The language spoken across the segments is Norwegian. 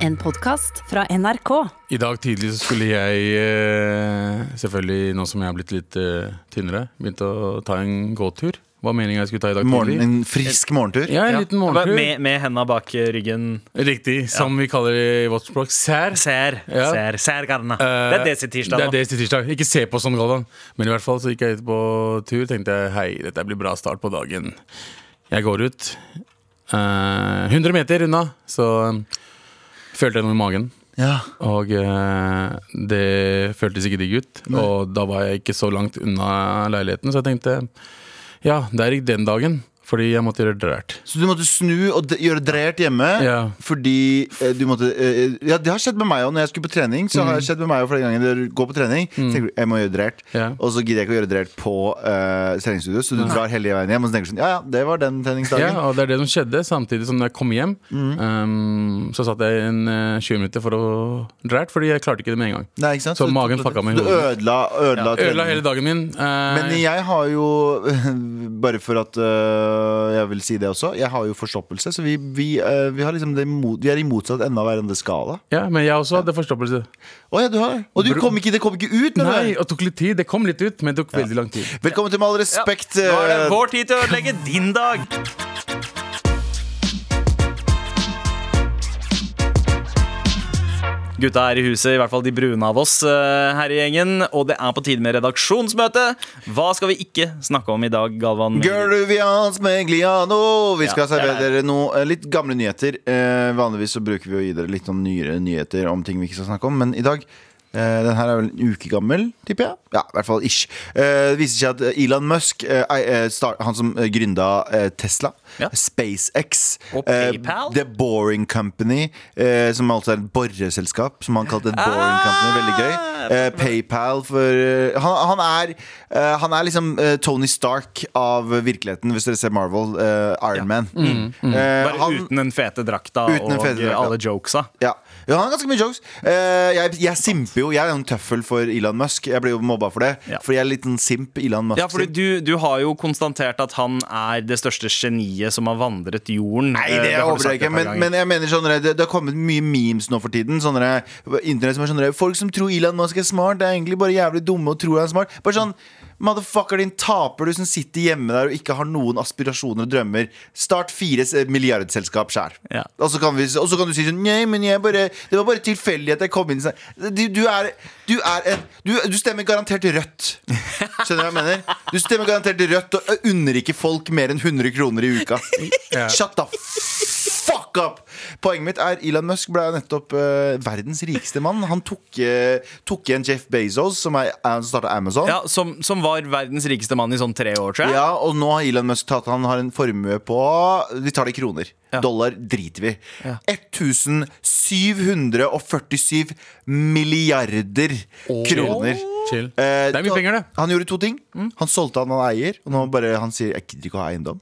En podkast fra NRK. I dag tidlig så skulle jeg, eh, selvfølgelig nå som jeg har blitt litt eh, tynnere, begynt å ta en gåtur. Hva meningen jeg skulle ta i dag Morgen, tidlig? en frisk morgentur. Ja, en liten morgentur. Med, med henda bak ryggen. Riktig. Som vi kaller det i vårt språk. Sær. Sær, Ja. sær, sær garna. Uh, det er det sitt tirsdag Det er desi tirsdag. Ikke se på sånn, Galvan. Men i hvert fall så gikk jeg ut på tur. Tenkte jeg hei, dette blir bra start på dagen. Jeg går ut. Uh, 100 meter unna, så eh, følte jeg noe i magen. Ja. Og eh, det føltes ikke digg ut. Og da var jeg ikke så langt unna leiligheten, så jeg tenkte ja, det er ikke den dagen. Fordi jeg måtte gjøre drært. Så du måtte snu og gjøre drært hjemme Ja. fordi eh, du måtte eh, Ja, det har skjedd med meg òg når jeg skulle på trening. Så har det skjedd med meg også flere ganger du går på trening. mm. tenker du jeg må gjøre drært Ja. Og så gidder jeg ikke å gjøre drært på eh, treningsstudio, så du drar hele veien hjem og så tenker du sånn Ja, ja, det var den treningsdagen. Ja, og det er det som skjedde. Samtidig som når jeg kom hjem, um, så satt jeg en uh, 20 minutter for å drært, fordi jeg klarte ikke det med en gang. Nei, ikke sant? Så magen fucka meg i Du hodet. ødela, ødela Ødela hele dagen min. Uh, Men jeg har jo Bare for at øh, jeg vil si det også. Jeg har jo forstoppelse, så vi, vi, øh, vi, har liksom det mot, vi er i motsatt ende av hverandres skala. ja, men jeg også hadde forstoppelse. Oh, ja, du har. Og du kom ikke, det kom ikke ut? Når Nei, det og tok litt tid. Det kom litt ut, men det tok veldig lang tid. Velkommen til Med all Ja, respekt. Nå er det øh, vår tid til å ødelegge din dag. Gutta er i huset, i hvert fall de brune av oss eh, her i gjengen. Og det er på tide med redaksjonsmøte. Hva skal vi ikke snakke om i dag, Galvan? Gerluvians Megliano. Vi skal Ja, er servere dere noe eh, litt gamle nyheter. Eh, vanligvis så bruker vi å gi dere litt noen nyere nyheter om ting vi ikke skal snakke om, men i dag eh, den her er vel en uke gammel, tipper jeg. Ja, i hvert fall ish. Uh, det viser seg at Elon Musk, uh, eh, start, han som eh, gründa eh, Tesla, Ja. SpaceX Og eh, PayPal? The Boring Company, eh, som altså er et boreselskap, som han kalte et Boring Company. Veldig gøy. Eh, PayPal for eh, han, han, er, eh, han er liksom eh, Tony Stark av virkeligheten, hvis dere ser Marvel. eh, Iron Man. Eh, Bare han, uten den fete drakta Uten og fete drakta. alle jokesa. ja. Ja, han har ganske mye jokes. Eh, jeg, jeg simper jo. Jeg er jo en tøffel for Elon Musk. Jeg blir jo mobba for det. Ja. Fordi jeg er en liten simp. Elon Musk. Ja, fordi du, du har jo konstatert at han er det største geniet som har vandret jorden. Nei, Eh, det håper overdriver jeg ikke. Men, men jeg mener sånn det, det har kommet mye memes nå for tiden. Sånne, internett som er sånn Folk som tror Elon Musk er smart, Det er egentlig bare jævlig dumme og tror han er smart. Bare sånn Motherfucker, din taper, du som sitter hjemme der og ikke har noen aspirasjoner og drømmer. Start fire milliardselskap sjæl. Ja. Og, så kan og så kan du si sånn Nei, men jeg bare Det var bare tilfeldig at jeg kom inn du, du er Du er en du, du stemmer garantert rødt. Skjønner du hva jeg mener? Du stemmer garantert rødt og unner ikke folk mer enn 100 kroner i uka. Ja. Shut the! Poenget mitt er Elon Musk ble nettopp uh, verdens rikeste mann. Han tok, uh, tok igjen Jeff Bezos, som er, starta Amazon. ja, som, som var verdens rikeste mann i sånn tre år, tror jeg. Ja, og nå har Elon Musk tatt Han har en formue på Vi tar det i kroner. Ja. Dollar driter vi. Ja. 1747 milliarder kroner. Chill. Eh, Det er mye penger, det. Han gjorde to ting. Han solgte han han eier, og nå bare han sier jeg gidder ikke å ha eiendom.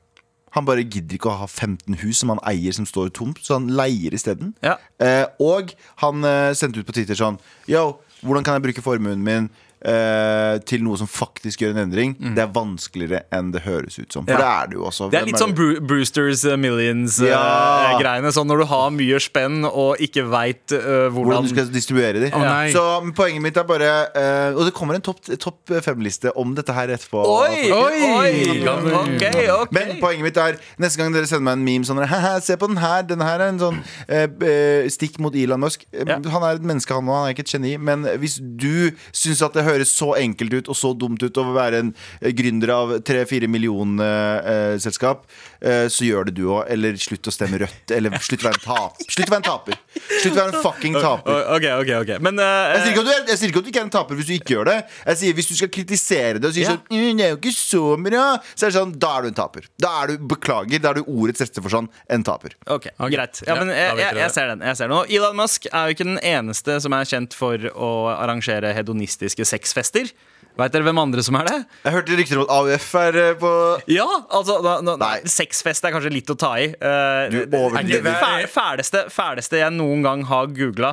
Han bare gidder ikke å ha 15 hus som han eier som står tomt, så han leier isteden. Ja. Eh, og han eh, sendte ut på Twitter sånn Yo, hvordan kan jeg bruke formuen min eh, til noe som faktisk gjør en endring? Det er vanskeligere enn det høres ut som. For Mm. Ja. det er det jo også. Det er litt sånn Bru Brewsters uh, Millions-greiene. Ja. sånn når du har mye spenn og ikke veit hvordan hvordan du skal distribuere de. Oh. Så poenget mitt er bare eh, Og det kommer en topp top fem-liste om dette her etterpå. Oi! Oi! oi, Okay, okay. Men poenget mitt er Neste gang dere sender meg en meme sånn Haha, Se på den her, den her er en sånn eh, eh, stikk mot Elon Musk. Eh, Ja. Han er et menneske, han òg. Han er ikke et geni. Men hvis du syns at det høres så enkelt ut og så dumt ut å være en eh, gründer av 3-4 millioner-selskap, eh, så gjør det du òg. Eller slutt å stemme rødt. Eller slutt å være en taper. Slutt å være en taper. Slutt å være en fucking taper. Ok, ok, ok Men uh, Jeg sier, ikke at du er, jeg sier ikke at du ikke er en taper hvis du ikke gjør det. Jeg sier Hvis du skal kritisere det og si yeah. sånn «Mm, Det er jo ikke så bra, så er det sånn, da er du en taper. Da er du, Beklager, da er du ordets rette sånn en taper. Ok, okay. greit. Ja, Ja, men jeg, jeg, jeg ser den. jeg ser den Og Elon Musk er jo ikke den eneste som er kjent for å arrangere hedonistiske sexfester. Veit dere hvem andre som er det? Jeg hørte rykter om at AUF er eh, på Ja, altså da, da, Nei. Sexfest er kanskje litt å ta i. Uh, Du det- overdriver. det fæ- fæleste, fæleste jeg noen gang har googla,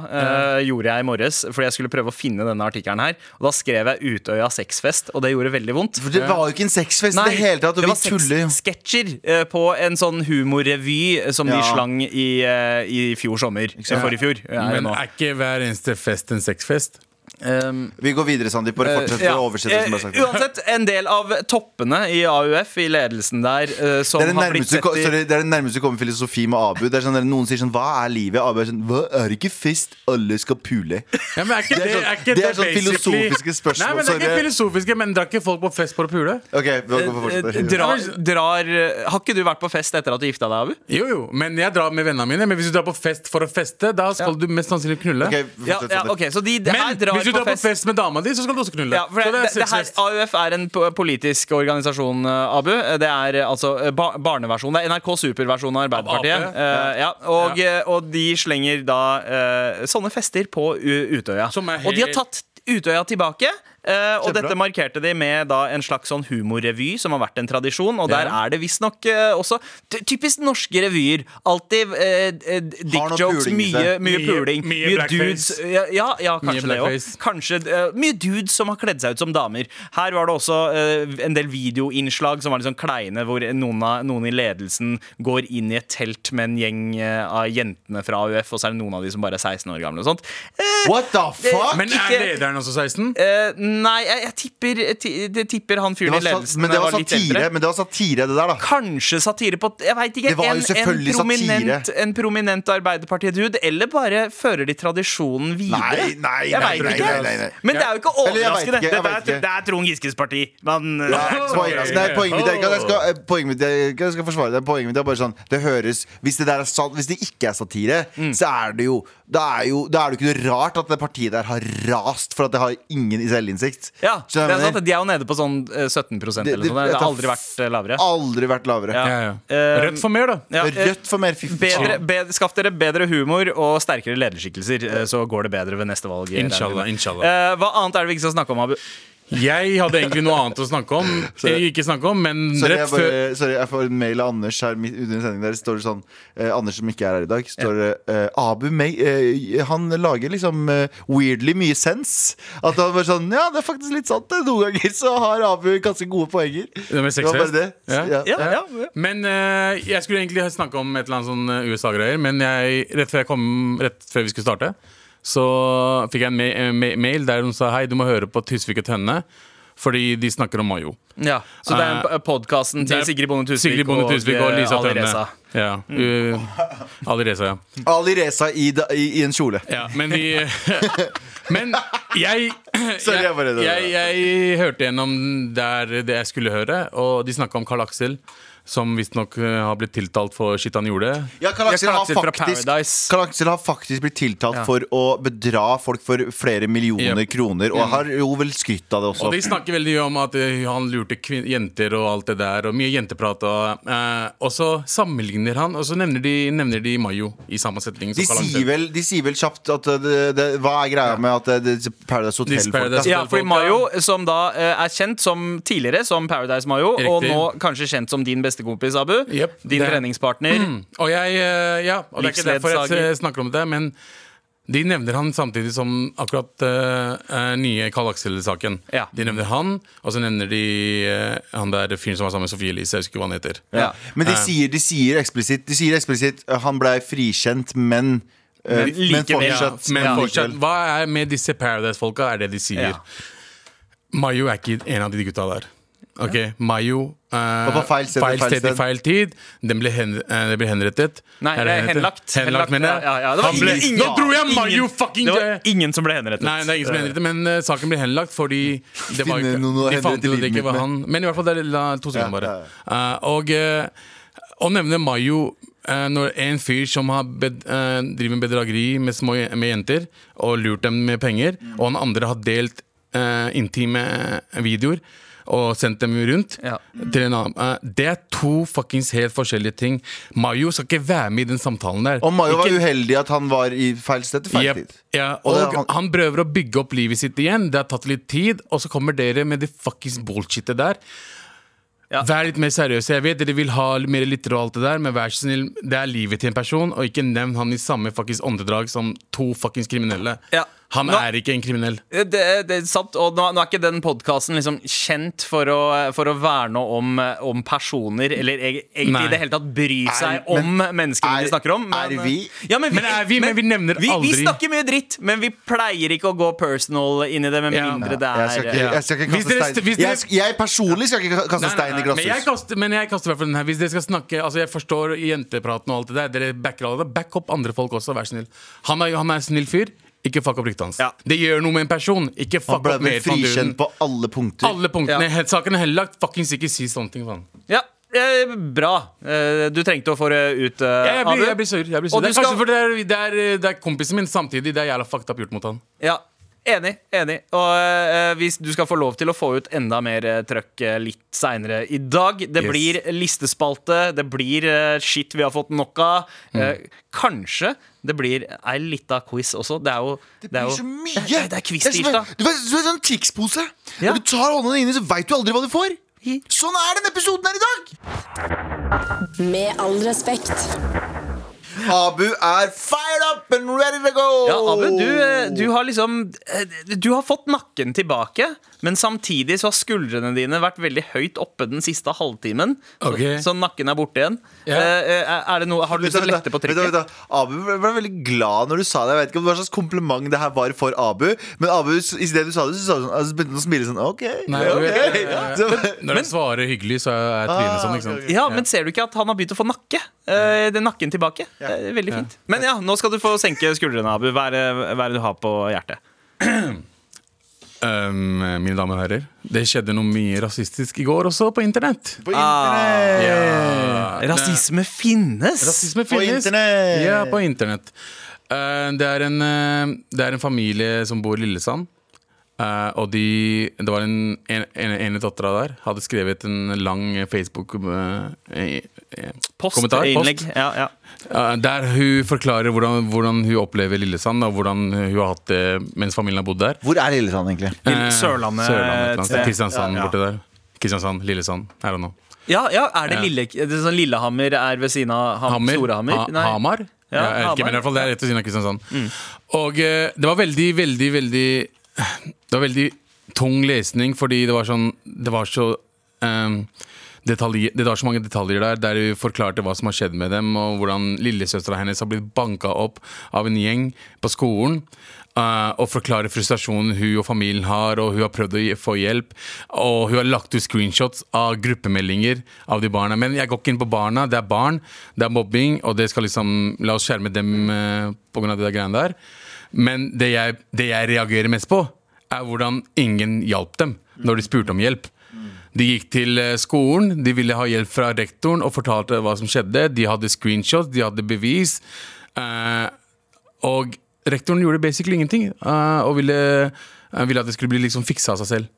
gjorde jeg i morges fordi jeg skulle prøve å finne denne artikkelen her. Og da skrev jeg Utøya sexfest, og det gjorde veldig vondt. For det var jo ikke en sexfest i det hele tatt, og det var sexsketsjer eh, på en sånn humorrevy som de slang i, eh, i fjor sommer. sant? Forrige fjor. er Men er ikke hver eneste fest en sexfest? Um, Vi går videre, Sandeep. Bare fortsett ja. å oversette som sagt. Eh, Uansett, en del av toppene i AUF, i ledelsen der, eh, som Det er, det, har blitt sett i sorry, det er det nærmeste du kommer filosofi med Abu. Det er sånn der Noen sier sånn Hva er livet? Abu er sånn Hva er ikke fest? Alle skal pule. Ja, men er ikke Det er det, sånn- er ikke det er sånn filosofiske spørsmål, Nei, men det er ikke filosofiske, men drar ikke folk på fest for å pule? Ok, vi går for Eh, drar, drar, Har ikke du vært på fest etter at du gifta deg, Abu? Jo, jo, men jeg drar med vennene mine. Men hvis du drar på fest for å feste, da skal Ja. du mest sannsynlig knulle. Okay, Ja, ja, okay, Så de Men her drar hvis du drar på fest med dama di, så skal du også knulle. ja, det, det det, her. AUF er en politisk organisasjon, eh, Abu. Det er eh, altså eh, ba barneversjon. Det er NRK Super-versjonen av Arbeiderpartiet. Ab Eh, ja, og, og de slenger da uh, sånne fester på Utøya. Og de har tatt Utøya tilbake. Eh, og dette markerte de med da en slags sånn humorrevy som har vært en tradisjon. Og der Ja. er det visstnok uh, også typisk norske revyer. Alltid eh, dick jokes, mye, mye Mye- puling. mye Mye mye dudes ja, ja, ja, Mye kanskje det òg. Kanskje Mye dudes som har kledd seg ut som damer. Her var det også en del videoinnslag som var litt sånn kleine, hvor noen, av, noen i ledelsen går inn i et telt med en gjeng av jentene fra AUF, og så er det noen av de som bare er 16 år gamle og sånt. What the fuck? Men er lederen også 16? eh, nei, jeg, jeg tipper jeg tipper han Det fyren i ledelsen men det var eldre. satire, men det var satire, det der, da. Kanskje satire på Jeg vet ikke. Det var jo en, en, prominent, en prominent Arbeiderparti-dude, eller bare fører de tradisjonen videre? Nei, nei, jeg nei, ikke. nei. Men det er jo ikke overraskende. ikke, Dette vet er, det er Trond Giskes parti. Men, Ja, det nei, poenget mitt er ikke at jeg skal, eh, poenget mitt jeg skal forsvare det. Poenget mitt er bare sånn Det høres Hvis det, der er sant, hvis det ikke er satire, Mm. så er det jo Da er, jo, er det jo ikke noe rart at det partiet der har rast for at det har ingen i selvinnsikt. Ja, det er sant, De er jo nede på sånn eh, 17% eller sånn. Det- har aldri vært eh, lavere. Aldri vært lavere. Ja. Ja, ja. Eh, Rødt for mer, da. Ja, eh, Rødt for mer Bedre, bedre, skaff dere bedre humor og sterkere lederskikkelser, eh, så går det bedre ved neste valg. Inshallah, inshallah. Eh, hva annet er det vi ikke skal snakke om, Abu? Jeg hadde egentlig noe annet å snakke om. Sorry. Ikke snakke om, men Sorry, rett før sorry, jeg får en mail av Anders her midt under sending. Der står det sånn eh, Anders som ikke er her i dag, står det eh, Abu May, eh, Han lager liksom eh, weirdly mye sens. At han bare sånn Ja, det er faktisk litt sant. det. Noen ganger så har Abu ganske gode poenger. Det med Det var bare det. Ja. Ja. Ja, ja, ja. Men eh, jeg skulle egentlig snakke om et eller annet sånn eh, USA-greier, men jeg, rett, før jeg kom, rett før vi skulle starte, så fikk jeg en ma eh, ma mail der de sa hei, du må høre på Tysvik og Tønne, fordi de snakker om Mayo. Ja, Så det er podkasten til Sigrid Bonde Tusvik Sigrid Bonde Tusvik og og, Lisa Ali Tønne. Reza. Ja. Uh, Ali Reza, ja. Ali Reza i, da- i, i en kjole. ja. Men vi Men jeg Sorry, jeg jeg, jeg, jeg hørte gjennom der det jeg skulle høre, og de snakka om Karl Aksel. Som visstnok uh, har blitt tiltalt for shit han gjorde. Ja, Karl Aksel, Ja, Karl har Aksel faktisk, Karl Aksel har faktisk blitt tiltalt Ja. for å bedra folk for flere millioner Yep. kroner, og har jo vel skrytt av det også. Og de snakker veldig mye om at eh, han lurte jenter og alt det der, og mye jenteprat. Og, eh, og så sammenligner han, og så nevner de, nevner de Mayo i samme setning. De de sier vel kjapt at uh, det, det, Hva er greia med at det, det Paradise Hotel-folka Ja, fordi Mayo, som da eh, er kjent som tidligere som Paradise Mayo, og nå kanskje kjent som din bestekompis, Abu. Yep, din det- treningspartner. Og jeg, eh, ja, og det er ikke derfor jeg snakker om det, men de nevner han samtidig som akkurat eh, eh, nye Karl Aksel-saken. Ja. De nevner han, og så nevner de uh, han der fyren som var sammen med Sofie Elise. Jeg husker ikke hva han heter. Ja. Men de Eh. sier, de sier eksplisitt De sier eksplisitt uh, Han blei frikjent, men uh, Men likevel. Ja, fortsatt, men fortsatt, hva er med disse Paradise-folka, er det de sier. Ja. Mayo er ikke en av de gutta der. Ok, Mayo Uh, var feil sted, feil feil sted i feil tid. Den ble, hen, uh, den ble henrettet. Nei, det er henrettet? henlagt. Henlagt, mener jeg. Ja, ja. Det var ble, ingen- ingen- Nå dro jeg ingen- Mayo fucking Det var ingen som ble henrettet. Nei, det er ingen som ble henrettet, men uh, saken ble henlagt fordi det var Finne noen de fant ut at det ikke var han. Men i hvert fall, det er la, to sekunder bare. Eh, og å nevne Mayo når en fyr som har bed, eh, driver med bedrageri med, små, med jenter og lurt dem med penger, og han andre har delt eh, intime videoer og sendt dem rundt Ja. til en annen. Eh, det er to fuckings helt forskjellige ting. Mayo skal ikke være med i den samtalen der. Og Mayo var uheldig at han var i feil sted til feil yep. tid. ja, Og og han, han- prøver å bygge opp livet sitt igjen. Det har tatt litt tid, og så kommer dere med det fuckings bullshitet der. Ja. Vær litt mer seriøse. Jeg vet dere vil ha mer litter og alt det der, men vær så snill, det er livet til en person, og ikke nevn han i samme fuckings åndedrag som to fuckings kriminelle. Ja. Han Nå- er ikke en kriminell. Det, det er sant, og nå, nå er ikke den podkasten liksom kjent for å, for å verne om, om personer, eller egentlig Nei. i det hele tatt bry seg er, om menneskene er- vi snakker om. er vi? Ja, men, Men er vi- men vi nevner vi, aldri- Vi snakker mye dritt, men vi pleier ikke å gå personal inn i det, med Ja. mindre det Jeg skal er ikke, jeg skal ikke kaste dere- stein dere- jeg, jeg personlig skal ikke kaste Nei, stein i nei, Men jeg glasshus. kaster, men jeg kaster i hvert fall den her Hvis dere skal snakke Altså Jeg forstår jentepraten og alt det der. Dere backer alle det. Back opp andre folk også, vær snill. Han er, han er en snill fyr. Ikke fuck opp ryktet hans. Ja. Det gjør noe med en person. Ikke fuck opp for frikjent på alle punkter. Alle punktene. Ja. Saken er henlagt. Fuckings ikke si sånne ting. Faen. Ja, eh, bra. Eh, Du trengte å få det ut, eh, Jeg, jeg, blir, jeg blir sur. Jeg blir sur. Det er skal- det er, det, er, det er kompisen min samtidig. Det er jævla fucked up gjort mot han. Ja, Enig. enig Og eh, hvis du skal få lov til å få ut enda mer eh, trøkk eh, litt seinere i dag. Det Yes. blir listespalte, det blir eh, shit vi har fått nok av. Mm. Eh, kanskje det blir ei lita quiz også. Det er jo Det er blir jo- så mye! Det, det, det er Det quiz-tirsdag. Du vet, sånn Tix-pose? Ja. Når du tar hånda inni, så veit du aldri hva du får. Sånn er den episoden her i dag! Med all respekt. Abu er fired up and ready to go! Ja, Abu, du, eh, du har liksom eh, Du har fått nakken tilbake, men samtidig så har skuldrene dine vært veldig høyt oppe den siste halvtimen. Så, så nakken er borte igjen. Ja. Eh, er det noe, har du lyst til å lette på Vet du, vet trykket? du, Abu ble veldig glad når du sa det. Jeg vet ikke om hva slags kompliment det her var for Abu. Men Abu, i det du sa det, så sa du sånn, altså, begynte han å smile sånn OK. Nei, okay. ja, ja. men, Når du svarer hyggelig, så er trynet sånn. Ikke sant? Ja, men ser du ikke at han har begynt å få nakke? Eh, er nakken tilbake. Det er veldig fint. Men ja, nå skal du få senke skuldrene, Abu. Hva er det hva er det du har på hjertet? Um, mine damer og herrer, det skjedde noe mye rasistisk i går også, på internett. På internett! Ah, yeah. Rasisme finnes! Rasisme På internett. Ja, på internett. Uh, det, er en, uh, det er en familie som bor i Lillesand. Eh, og de, det var en, en, en, en dattera der hadde skrevet en lang Facebook-kommentar. Post, innlegg. Ja, ja. der hun forklarer hvordan, hvordan hun opplever Lillesand, og hvordan hun har hatt det mens familien har bodd der. Hvor er Lillesand, egentlig? Eh, Sørlandet, Sørlandet. Kristiansand Ja, ja. borti der. Kristiansand, Lillesand, her og nå. ja, ja er det. Lille, det er sånn Lillehammer er ved siden av Ham, Hammer? Storehammer? Ha, Hamar? Ja, Ja, jeg vet ikke, men i hvert fall det er rett ved siden av Kristiansand. Og eh, det var veldig, veldig, veldig Det var veldig tung lesning, fordi det var sånn Det var så um, detaljer, Det var så mange detaljer der der hun forklarte hva som har skjedd med dem, og hvordan lillesøstera hennes har blitt banka opp av en gjeng på skolen. Uh, og forklare frustrasjonen hun og familien har, og hun har prøvd å få hjelp. Og hun har lagt ut screenshots av gruppemeldinger av de barna. Men jeg går ikke inn på barna. Det er barn, det er mobbing, og det skal liksom La oss skjerme dem uh, pga. de greiene der. Men det jeg, det jeg reagerer mest på, er hvordan ingen hjalp dem når de spurte om hjelp. De gikk til eh, skolen, de ville ha hjelp fra rektoren og fortalte hva som skjedde. De hadde screenshots, de hadde bevis. eh, og rektoren gjorde basically ingenting. eh, og ville, ville at det skulle bli liksom fiksa av seg selv.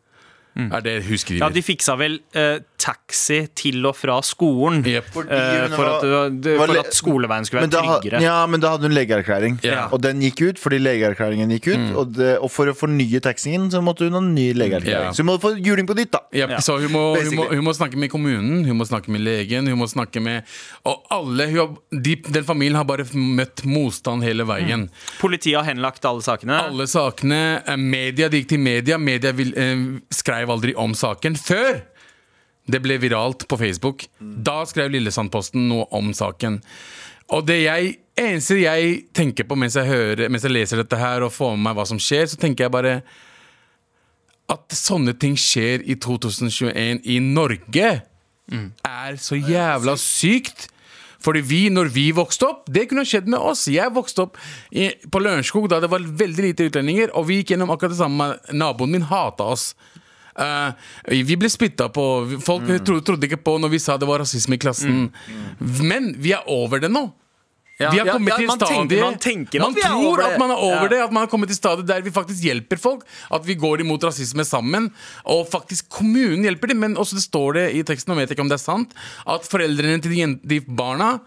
Er det hun skriver. Ja, de fiksa vel eh, taxi til og fra skolen. Jep. eh, for, at, var for at skoleveien skulle være da, tryggere. ja, men da hadde hun legeerklæring. yeah. Og den gikk ut fordi legeerklæringen gikk ut. Og, det, og for å fornye taxien så måtte hun ha en ny legeerklæring. Yeah. Så hun må få juling på nytt, da. Yep. Ja. Så hun må, hun, må, hun må snakke med kommunen, hun må snakke med legen, hun må snakke med Og alle, hun har, de, Den familien har bare møtt motstand hele veien. Politiet har henlagt alle sakene. Alle sakene, eh, media, De gikk til media, media vil, eh, skrev aldri om saken før det ble viralt på Facebook. Da skrev Lillesandposten noe om saken. Og det jeg, eneste jeg tenker på mens jeg, hører, mens jeg leser dette her og får med meg hva som skjer, så tenker jeg bare at sånne ting skjer i 2021 i Norge, er så jævla sykt. Fordi vi, når vi vokste opp, det kunne skjedd med oss. Jeg vokste opp i, på Lørenskog da det var veldig lite utlendinger, og vi gikk gjennom akkurat det samme. Naboen min hata oss. Eh, vi ble spytta på. Folk tro, trodde ikke på når vi sa det var rasisme i klassen. Men vi er over det nå. Ja, vi har kommet ja, til man tenker- stadiet man tenker Man tror at man er over Ja. det, at man har kommet til stadiet der vi faktisk hjelper folk. At vi går imot rasisme sammen. Og faktisk kommunen hjelper dem. Men også det står det i teksten, og vet ikke om det er sant, at foreldrene til de, de barna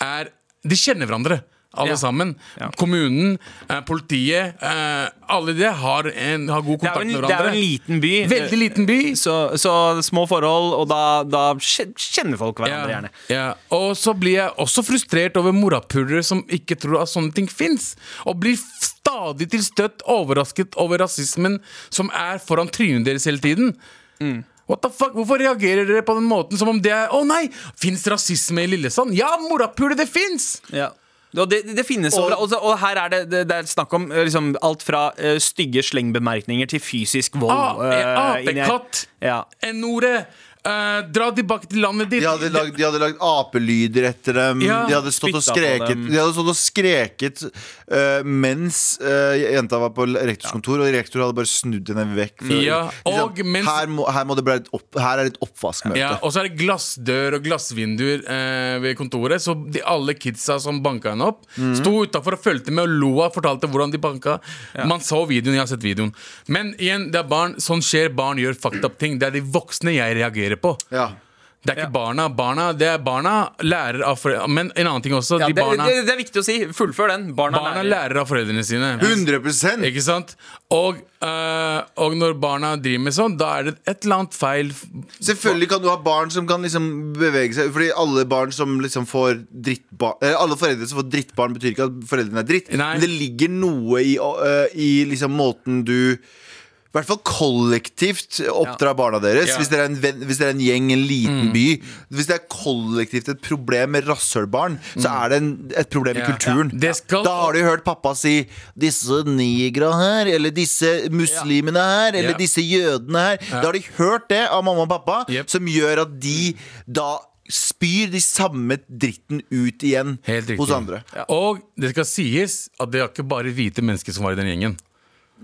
er De kjenner hverandre. Alle Ja. sammen. Ja. Kommunen, eh, politiet, eh, alle de har, en, har god kontakt en, med det er jo en liten by. Veldig liten by. Så, så små forhold, og da, da kjenner folk hverandre gjerne. Ja. Og så blir jeg også frustrert over morapulere som ikke tror at sånne ting fins. Og blir stadig til støtt overrasket over rasismen som er foran trynet deres hele tiden. Mm. What the fuck? Hvorfor reagerer dere på den måten som om det er Å nei! Fins rasisme i Lillesand? Ja, morapule, det fins! Ja. Det, det finnes Og-. Og, og her er det, det, det er snakk om eh, liksom, alt fra uh, stygge slengbemerkninger til fysisk vold. Ah, eh. Apekatt! Ja. N-ordet! Eh, dra tilbake til landet ditt. De hadde lagd, de hadde lagd apelyder etter dem. Ja. de hadde stått og Spytta på skreket dem. De hadde stått og skreket eh, mens eh, jenta var på rektors kontor, og rektor hadde bare snudd henne vekk. for- Ja, liksom, og mens- her, må, her, må det bli et opp, her er det et oppvaskmøte. Ja, og så er det glassdør og glassvinduer eh, ved kontoret. Så de, alle kidsa som banka henne opp, sto utafor og fulgte med og lo og fortalte hvordan de banka. Man så videoen, jeg har sett videoen. Men igjen, det er barn. Sånn skjer. Barn gjør fucked up ting. Det er de voksne jeg reagerer på. Ja. Det er ikke barna. Barna det er barna lærer av foreldrene Men en annen ting også. Ja, de det, barna, det, det er viktig å si. Fullfør den. Barna, barna lærer. lærer av foreldrene sine. 100 Ikke sant? Og, øh, og når barna driver med sånn, da er det et eller annet feil. Selvfølgelig kan du ha barn som kan liksom bevege seg Fordi alle barn som liksom får drittbarn eh, Alle foreldre som får drittbarn, betyr ikke at foreldrene er dritt. Nei. Men det ligger noe i, øh, i liksom måten du i hvert fall kollektivt oppdra barna deres. Ja. Hvis, dere er en venn, hvis dere er en gjeng, en liten by. Hvis det er kollektivt et problem med rasshølbarn, så er det en, et problem Ja. i kulturen. Ja. Skal- Da har du hørt pappa si 'disse nigra her', eller 'disse muslimene her', eller Ja. 'disse jødene her'. Da har de hørt det av mamma og pappa, Yep. som gjør at de da spyr de samme dritten ut igjen hos andre. Og det skal sies at det er ikke bare hvite mennesker som var i den gjengen.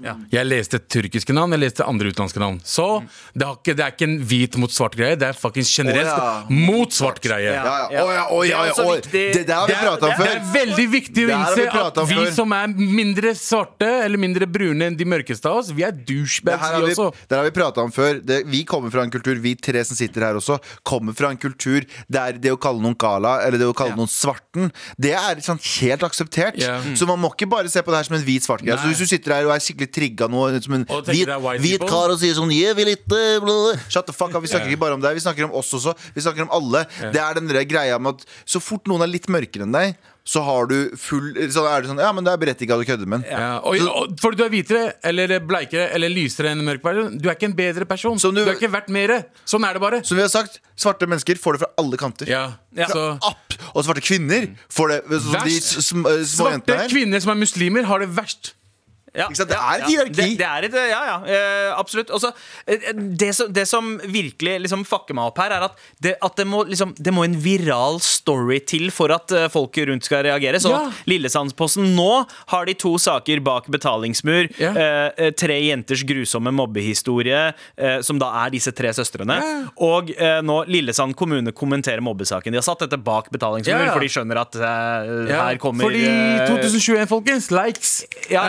Ja. Jeg leste tyrkiske navn, jeg leste andre utenlandske navn. Så det, har ikke, det er ikke en hvit mot svart greie, det er fuckings generelt oh, ja. mot svart greie. Ja, ja. Ja. Å, ja, å, Det er der har vi prata om det er veldig viktig å vi innse at vi som er mindre svarte eller mindre brune enn de mørkeste av oss, vi er douchebags, vi også. Det har vi prata om før. Det, vi kommer fra en kultur, vi tre som sitter her også, kommer fra en kultur der det å kalle noen gala, eller det å kalle Ja. noen svarten, det er sånn helt akseptert. Ja. Så man må ikke bare se på det her som en hvit svart greie. Så hvis du sitter her og er skikkelig trigga nå, som en hvit, hvit kar og sier sånn «Jeg vil ikke bla, bla, bla». Shut the fuck up. Vi snakker Ja. ikke bare om deg, vi snakker om oss også. Vi snakker om alle. Det er den greia med at så fort noen er litt mørkere enn deg, så har du full Så er det sånn Ja, men det er berettiget å kødde med. Ja, og, og du er hvitere eller bleikere eller lysere enn mørk person, du er ikke en bedre person. Du, du- er ikke verdt mer. Sånn er det bare. Som vi har sagt, svarte mennesker får det fra alle kanter. Ja. Ja. Og svarte kvinner får det Så De Verst. s- sm, eh, små svarte kvinner som er muslimer, har det verst. Ja? Det er et hierarki. Det, det er et, ja, ja, eh, absolutt. Også, eh, det, som, det som virkelig liksom fucker meg opp her, er at det, at det, må, liksom, det må en viral story til for at eh, folk rundt skal reagere. Så Ja. Lillesandsposten nå har de to saker bak betalingsmur. Ja. Eh, tre jenters grusomme mobbehistorie, eh, som da er disse tre søstrene. Ja. Og eh, nå Lillesand kommune kommenterer mobbesaken. De har satt dette bak betalingsmur, for de skjønner at her kommer Fordi eh, 2021, folkens. Likes. Ja,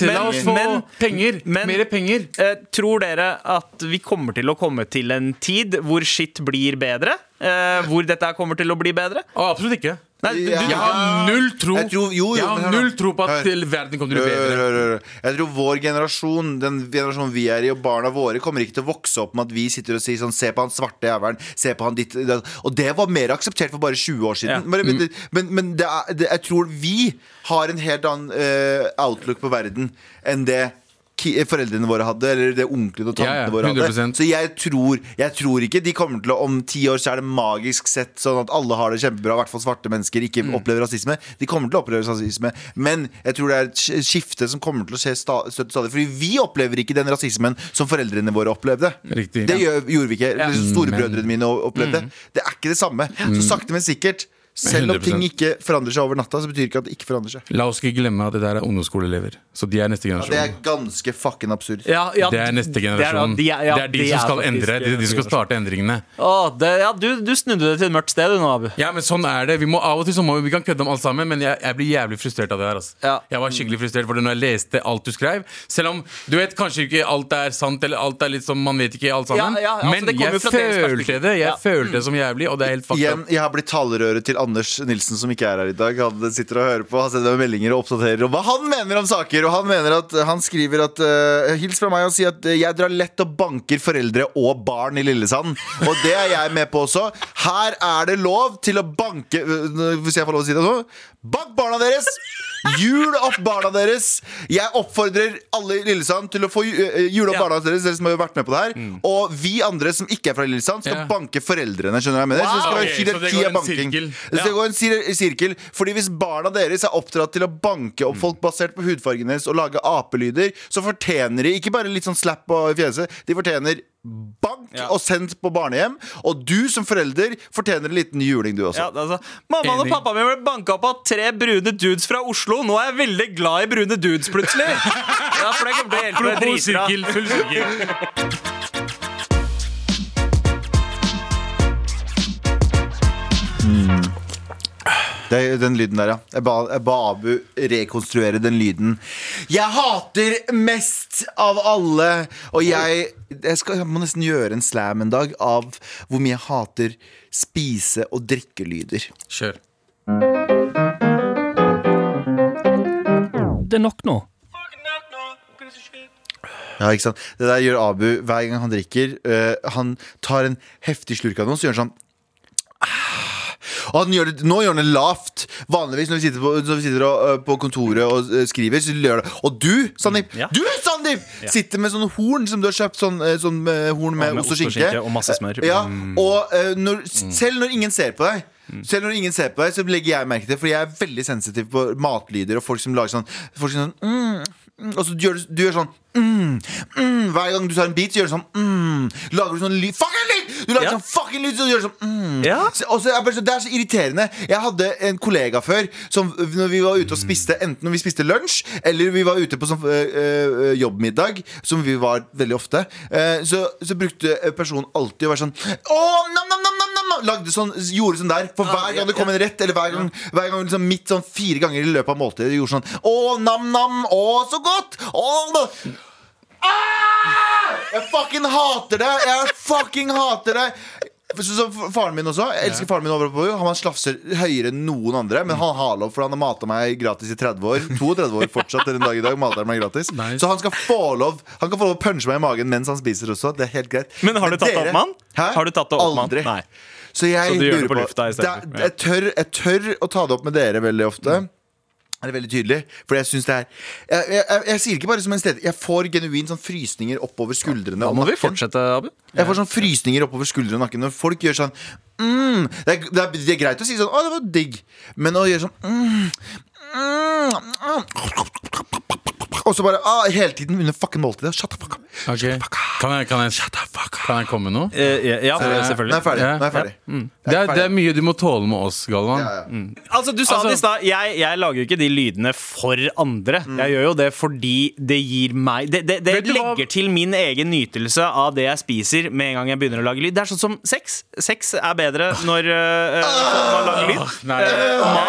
ja. Men. La oss få men- penger. men- Mer penger. Eh, tror dere at vi kommer til å komme til en tid hvor shit blir bedre? Eh, hvor dette kommer til å bli bedre? Å, absolutt ikke. Nei, du, Ja. du, Jeg har null tro Jeg tror- jo, jo, Jeg har null tro på at Hør. verden kommer til å bli bedre. hør, hør. Jeg tror vår generasjon Den generasjonen vi er i, og barna våre, kommer ikke til å vokse opp med at vi sitter og sier sånn Se på han svarte jævelen. Se på han ditt. Og det var mer akseptert for bare 20 år siden. Ja. Men, men, men, men det er, det, jeg tror vi har en helt annen uh, outlook på verden enn det foreldrene våre hadde, eller det onklene og tantene Ja, ja, våre hadde. Så jeg tror, jeg tror ikke de kommer til å Om ti år så er det magisk sett sånn at alle har det kjempebra, i hvert fall svarte mennesker ikke Mm. opplever rasisme. De kommer til å oppleve rasisme, men jeg tror det er et skifte som kommer til å skje støtt stadig. Fordi vi opplever ikke den rasismen som foreldrene våre opplevde. Riktig. Det gjør, gjorde vi ikke. Eller Mm, Storebrødrene mine opplevde. Mm. Det er ikke det samme. Så sakte, men sikkert Selv om 100%. ting ikke forandrer seg over natta, så betyr ikke at det ikke forandrer seg. La oss ikke glemme at det der er ungdomsskoleelever. Så de er neste Ja, det er ganske fucking absurd. Ja, ja, Det er neste det er- generasjon. de er- ja, Det er de som skal faktisk, endre. De, de som skal starte endringene. Å, det, ja, du, du snudde det til et mørkt sted du nå, Abu. Ja, men sånn er det. Vi må Av og til så må vi, vi kan kødde om alt sammen, men jeg, jeg blir jævlig frustrert av det her. Altså. Ja. Jeg var skikkelig frustrert for det når jeg leste alt du skrev. Selv om du vet kanskje ikke alt er sant, eller alt er litt som Man vet ikke alt sammen. Ja, ja, altså, men det kommer jo jeg fra deres følte perspektiv. det. Jeg Ja. følte det som jævlig, og det er helt fucked Igjen, jeg har blitt talerøret til Anders Nilsen, som ikke er her i dag. Han sitter og hører på, han sender meldinger og oppdaterer om hva han mener om saker. Og han mener at Han skriver at uh, Hils fra meg og si at eh, jeg drar lett og banker foreldre og barn i Lillesand. Og det er jeg med på også. Her er det lov til å banke øh, Hvis jeg får lov å si det så. Bank barna deres! Jul opp barna deres! Jeg oppfordrer alle i Lillesand til å få øh, jule opp Ja. barna deres, dere som har vært med på det her. Og vi andre som ikke er fra Lillesand, skal Ja. banke foreldrene. Skjønner jeg mener? Så det skal Wow. være Ok, så det hierarki går av en banking. sirkel. Det skal gå en sir sirkel Fordi hvis barna deres er oppdratt til å banke opp folk basert på hudfargen deres og lage apelyder, så fortjener de ikke bare litt sånn slapp på fjeset, de fortjener bank Ja. og sendt på barnehjem. Og du som forelder fortjener en liten juling, du også. Ja, altså, Mammaen og pappaen min ble banka opp av tre brune dudes fra Oslo. Nå er jeg veldig glad i brune dudes, plutselig. Ja, for det kommer til å hjelpe full sirkel. Det den lyden der, ja. Jeg ba, jeg ba Abu rekonstruere den lyden. Jeg hater mest av alle! Og jeg, jeg, skal, jeg må nesten gjøre en slam en dag av hvor mye jeg hater spise- og drikkelyder. Kjør. Det er nok nå. Ja, ikke sant? Det der gjør Abu hver gang han drikker. Uh, han tar en heftig slurk av noe, så gjør han sånn. Og han gjør det, Nå gjør han det lavt. Vanligvis når vi sitter på, vi sitter og, uh, på kontoret og uh, skriver, så gjør det Og du, Sandeep! Ja. Du, Sandeep! Sitter med sånn horn som du har kjøpt. Sånn, øh, sånn horn med, med ost og skinke. og masse smør. Ja, Mm. og når, selv når ingen ser på deg selv når ingen ser på deg, så legger jeg merke til For jeg er veldig sensitiv på matlyder og folk som lager sånn, folk som sånn mm, mm, Og så gjør du, du gjør sånn mm, mm, Hver gang du tar en bit, så gjør du sånn mm, Lager du sånn lyd Fucking lyd! Du lager Ja. sånn fucking lyd, så du gjør sånn mm. Ja. Så- og så bare så- Det er så irriterende. Jeg hadde en kollega før som når vi var ute og spiste Enten når vi spiste lunsj, eller vi var ute på sånn øh, jobbmiddag, som vi var veldig ofte, øh, så, så brukte personen alltid å være sånn Å, nam, nam, nam Lagde sånn, gjorde sånn der. For hver gang det kom en rett, eller hver gang, hver gang liksom midt sånn fire ganger i løpet av måltidet, gjorde sånn Å, nam, nam, å, så godt! Å, da. Ah! Jeg fucking hater det! Jeg fucking hater det! Så, så Faren min også. Jeg elsker faren min over på Han slafser høyere enn noen andre, men han har lov, for han har mata meg gratis i 30 år. 32 år fortsatt til den dag i dag. Mater meg gratis Nice. Så han skal få lov Han kan få lov å punche meg i magen mens han spiser også. Det er helt greit. Men har du tatt det opp med han? Har du tatt det opp med han? Aldri. Nei. Så jeg Så du gjør det på, på lufta i stedet? Er- jeg, tør, jeg tør å ta det opp med dere veldig ofte. Er det veldig tydelig? For jeg synes det er jeg, jeg, jeg, jeg sier ikke bare som en sted Jeg får genuint sånn frysninger oppover skuldrene. Da og må vi fortsette, Abu. Jeg får sånn frysninger oppover skuldrene og nakken når folk gjør sånn mm, det, er, det, er, det er greit å si sånn 'Å, det var digg', men å gjøre sånn mm, mm, mm, Og så bare ah, hele tiden under fucking måltidet. Shut the fuck up. Ok. Kan jeg, kan jeg, kan jeg komme med noe? Eh, ja, selvfølgelig. Nå er jeg ferdig. Ja. Nå er jeg ferdig. Det er, det er mye du må tåle med oss, Galvan. Ja, ja. Altså, du sa Altså- det i stad. Jeg, jeg lager jo ikke de lydene for andre. Jeg gjør jo det fordi det gir meg Det, det, det du hva- legger til min egen nytelse av det jeg spiser, med en gang jeg begynner å lage lyd. Det er sånn som sex. Sex er bedre når uh, man lager lyd. Nei, jeg-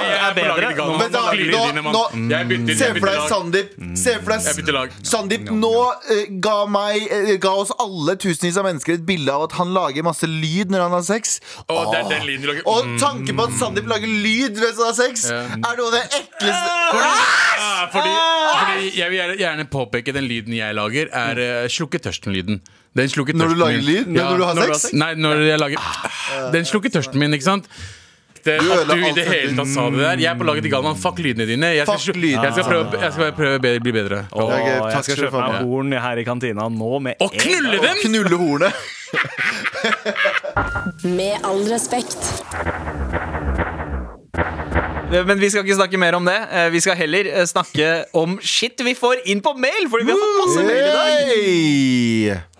jeg er bedre når man da, lyd. nå, nå, Se for deg. Sandeep. Se for deg Jeg lag. Sandeep nå eh, ga meg eh, Ga oss alle tusenvis av mennesker et bilde av at han lager masse lyd når han har sex. Å, det er den lyden du lager. Og tanken på at Sandeep lager lyd mens han har sex, Ja. er noe av det ekleste Ah, fordi, fordi jeg vil gjerne, gjerne påpeke den lyden jeg lager, er uh, slukke tørsten-lyden. Den slukker Når du tørsten lager min. lyd? Når du har sex? Nei, når jeg lager Den slukker tørsten min, ikke sant? Det, Du at du i det hele tatt sa det der. Jeg er på laget til Galvan. Fuck lydene dine. Jeg skal, Fuck slu- jeg skal prøve, jeg skal prøve å be- bli bedre. Åh, Ok, takk jeg skal skal du kjøpe få. meg horn her i kantina nå med Og knulle dem! Knulle hornet. Med all respekt. Men vi skal ikke snakke mer om det. Eh, Vi skal heller eh, snakke om shit vi får inn på mail, fordi vi har fått masse mail i dag. Hey!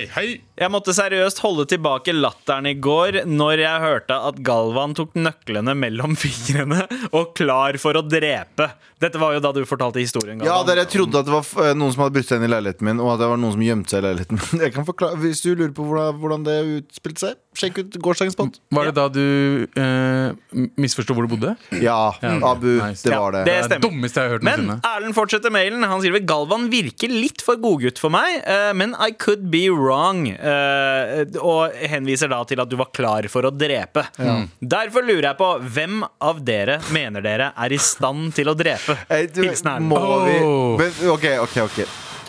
Hei, hei, hei! Jeg måtte seriøst holde tilbake latteren i går når jeg hørte at Galvan tok nøklene mellom fingrene og klar for å drepe. Dette var jo da du fortalte historien. Galvan. Ja, der jeg trodde at det var noen som hadde brutt seg inn i leiligheten min, og at det var noen som gjemte seg i leiligheten min. Jeg kan forklare, Hvis du lurer på hvordan, det utspilte seg, sjekk ut gårsdagens pod. Var det da du eh, misforsto hvor du bodde? Ja, Abu, Nice. det var det. det Det er det dummeste jeg har hørt Men. Erlend fortsetter mailen. Han skriver Galvan virker litt for godgutt for meg, eh, men I could be wrong. eh, og henviser da til at du var klar for å drepe. Derfor lurer jeg på hvem av dere mener dere er i stand til å drepe? Hilsen Erlend. må vi Oh. men, OK, OK. ok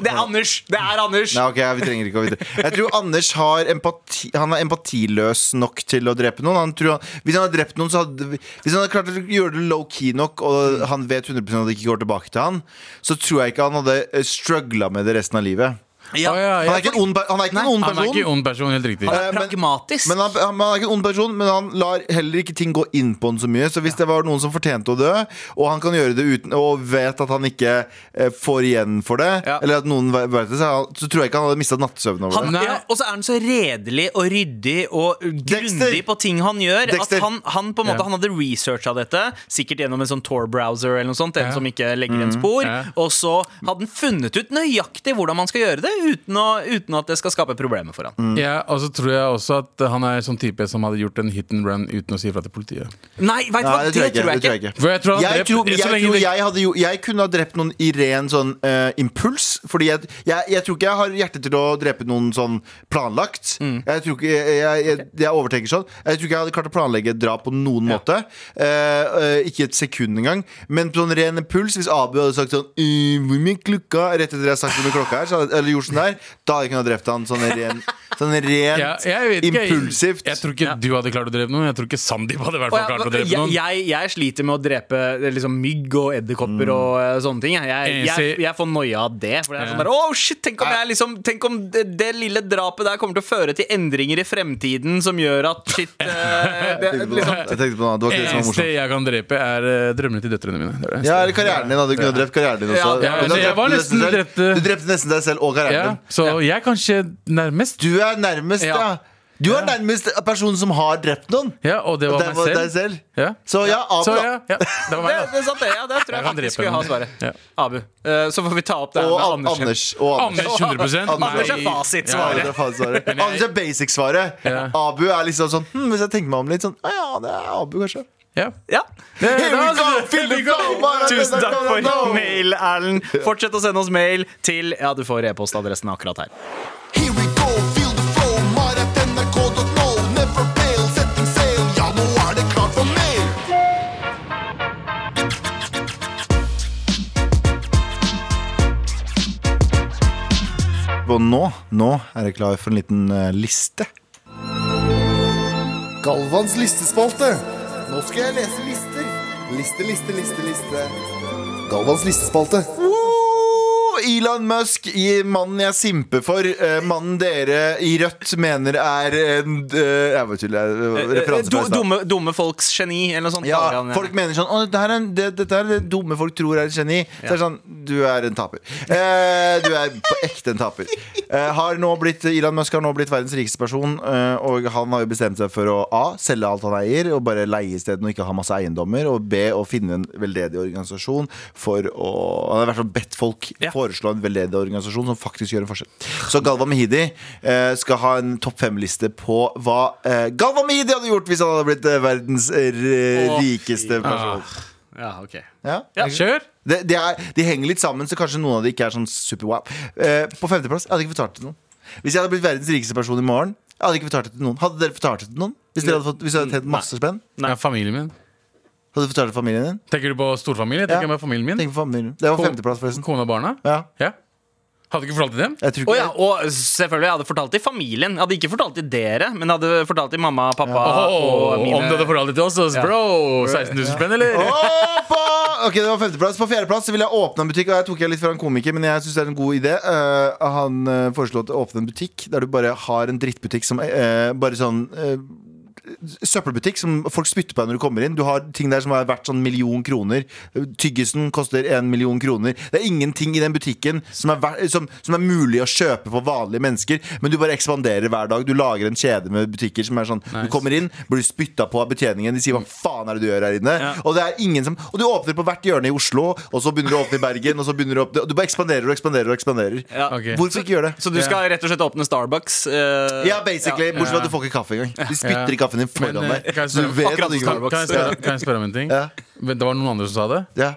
Det er Anders! Det er Anders! Nei, ok, vi trenger ikke å vite Jeg tror Anders har empati, Han er empatiløs nok til å drepe noen. Han han, hvis han hadde drept noen, så hadde Hvis han hadde klart å gjøre det low-key nok, og han vet 100 at det ikke går tilbake til han, så tror jeg ikke han hadde eh, struggla med det resten av livet. Ja. Å, ja, Han er ikke en ond, han er ikke en ond Han er person. ikke ond person, helt riktig. Han Eh, er pragmatisk. Men han, han, han er ikke en ond person, men han lar heller ikke ting gå inn på han så mye. Så hvis det var noen som fortjente å dø, og han kan gjøre det uten Og vet at han ikke eh, får igjen for det, Ja. eller at noen vet det, så, så tror jeg ikke han hadde mista nattesøvnen over Han, det. Ja, og så er han så redelig og ryddig og grundig på ting han gjør. Dexter. At han, han på en måte Ja. Han hadde researcha dette, sikkert gjennom en sånn Tor-browser eller noe sånt, en Ja. som ikke legger igjen spor. Ja. Og så hadde han funnet ut nøyaktig hvordan man skal gjøre det, uten, å, uten at det skal skape problemer for han. Ja, og så tror jeg også at han er sånn type som hadde gjort en hit and run uten å si ifra til politiet. Nei, vet du hva, det tror jeg ikke. Jeg jeg tror Jeg, tror, jeg, tror jeg, hadde jo, jeg kunne ha drept noen i ren sånn uh, impuls. Fordi jeg, jeg, jeg tror ikke jeg har hjerte til å drepe noen sånn planlagt. Mm. Jeg tror ikke jeg, jeg, jeg, jeg overtenker sånn. Jeg tror ikke jeg hadde klart å planlegge et drap på noen måte. Uh, uh, ikke et sekund engang. Men på sånn ren impuls, hvis Abu hadde sagt sånn «Øh, Hvor mye klokka? Rett etter jeg har sagt hvor mye klokka er, så hadde, eller gjort sånn der, da hadde jeg kunnet ha drept han sånn ren, sånn rent Ja, jeg ikke, jeg- impulsivt. Jeg tror ikke du hadde klart å drepe noen. Jeg tror ikke Sandeep hadde i hvert fall klart å drepe jeg, noen. jeg, jeg sliter med å drepe eh, liksom, mygg og edderkopper og uh, sånne ting. Jeg, jeg, jeg, jeg får noia av det. For det er Ja. sånn der, oh, shit, tenk om, jeg, liksom, tenk om det, det lille drapet der kommer til å føre til endringer i fremtiden som gjør at shit eh, det, liksom, jeg tenkte på noe. Det var ikke det som var eneste jeg kan drepe, er uh, drømmene til døtrene mine. Det det Ja, eller karrieren din. Hadde du kunnet drept karrieren din også. Ja, ja, Du altså, jeg var nesten nesten drepte- Du drepte nesten deg selv og karrieren Ja, så jeg er kanskje nærmest. Du er nærmest, ja. Ja. Du er nærmest personen som har drept noen. Ja, og det Og var det meg var selv. deg selv. Ja. Så ja, Abu, Så da. det var meg, da. det det, sant, det. Ja, det tror jeg Jeg faktisk skulle ha svaret. Ja. Abu. Uh, så får vi ta opp det Og med Anders. Anders. Og Anders. Anders 100% Anders er fasitsvaret. Ja, er svaret. Anders er basic-svaret. Ja. Abu er liksom sånn hm, Hvis jeg tenker meg om litt sånn Ja, det er Abu, kanskje. Ja. Ja. Det, Here we go! The go! Tusen takk for mail, Erlend. Fortsett å sende oss mail til Ja, du får e-postadressen akkurat her. Here we go, feel the flow, mar.nrk.no. Never fail, setting sail, ja, nå er det klart for mer. Og nå, nå er jeg klar for en liten eh, liste. Galvans listespalte. Nå skal jeg lese lister. Liste, liste, liste, liste. Galvans listespalte. Woo! Elon Musk, i mannen jeg simper for. eh, mannen dere i Rødt mener er en uh, Jeg var tull, dumme, dumme folks geni, eller noe sånt. Ja, folk mener sånn Å, dette, er en, det, dette er det dumme folk tror er et geni. Så er det sånn Du er en taper. Eh, du er på ekte en taper. Eh, har nå blitt, Elon Musk har nå blitt verdens rikeste person, eh, og han har jo bestemt seg for å A. Selge alt han eier, og bare leie isteden og ikke ha masse eiendommer. Og B. Å finne en veldedig organisasjon for å Han har i hvert fall bedt folk Ja. foreslå en veldedig organisasjon som faktisk gjør en forskjell. Så Galva Mehidi eh, skal ha en topp fem-liste på hva eh, Galva Mehidi hadde gjort hvis han hadde blitt eh, verdens eh, rikeste person. Ja, ok Ja. Ja. Kjør! Det, det er, de henger litt sammen, så kanskje noen av de ikke er sånn super wow. Eh, på femteplass, jeg hadde ikke fortalt det til noen. Hvis jeg hadde blitt verdens rikeste person i morgen, jeg hadde ikke fortalt det til noen. Hadde dere fortalt det til noen? Hvis dere hadde, fått, hvis dere hadde tjent masse spenn? Ja, familien min. Hadde du fortalt familien din? Tenker du på storfamilie? Tenker Ja. på familien min. Tenk på familien. Det var Ko- femteplass, forresten. Kone og barna. Ja. Ja. Hadde du ikke fortalt det til dem? Jeg tror Å ikke ja, og selvfølgelig, jeg hadde fortalt til familien. Jeg hadde ikke fortalt til dere, men jeg hadde fortalt til mamma, pappa og mine Om du hadde fortalt det til oss, så bro! 16 000 spenn, eller? Oppa! Ok, det var femteplass På fjerdeplass så vil jeg åpne en butikk. Og jeg tok jeg litt fra en komiker, men jeg synes det er en god idé. Eh, han uh, foreslo å åpne en butikk der du bare har en drittbutikk som eh, bare sånn eh, søppelbutikk som folk spytter på deg når du kommer inn. Du har ting der som er verdt sånn million kroner. Tyggisen koster en million kroner. Det er ingenting i den butikken som er, som, som er mulig å kjøpe for vanlige mennesker, men du bare ekspanderer hver dag. Du lager en kjede med butikker som er sånn Du kommer inn, blir spytta på av betjeningen, de sier 'hva faen er det du gjør her inne?' Ja. Og det er ingen som Og du åpner på hvert hjørne i Oslo, og så begynner du å åpne i Bergen, og så begynner du å åpne Du bare ekspanderer og ekspanderer og ekspanderer. Ja. Okay. Hvorfor ikke gjøre det? Så du skal rett og slett åpne Starbucks? Uh, Ja, basically. ja. Bortsett fra at du får ikke kaffe engang. De spytter Ja. i kaffen din foran Men, eh, deg. kan jeg du spørre- vet at du ikke som Kan jeg, spørre, kan jeg spørre om en ting? Ja. Men Det var noen andre som sa det? Ja.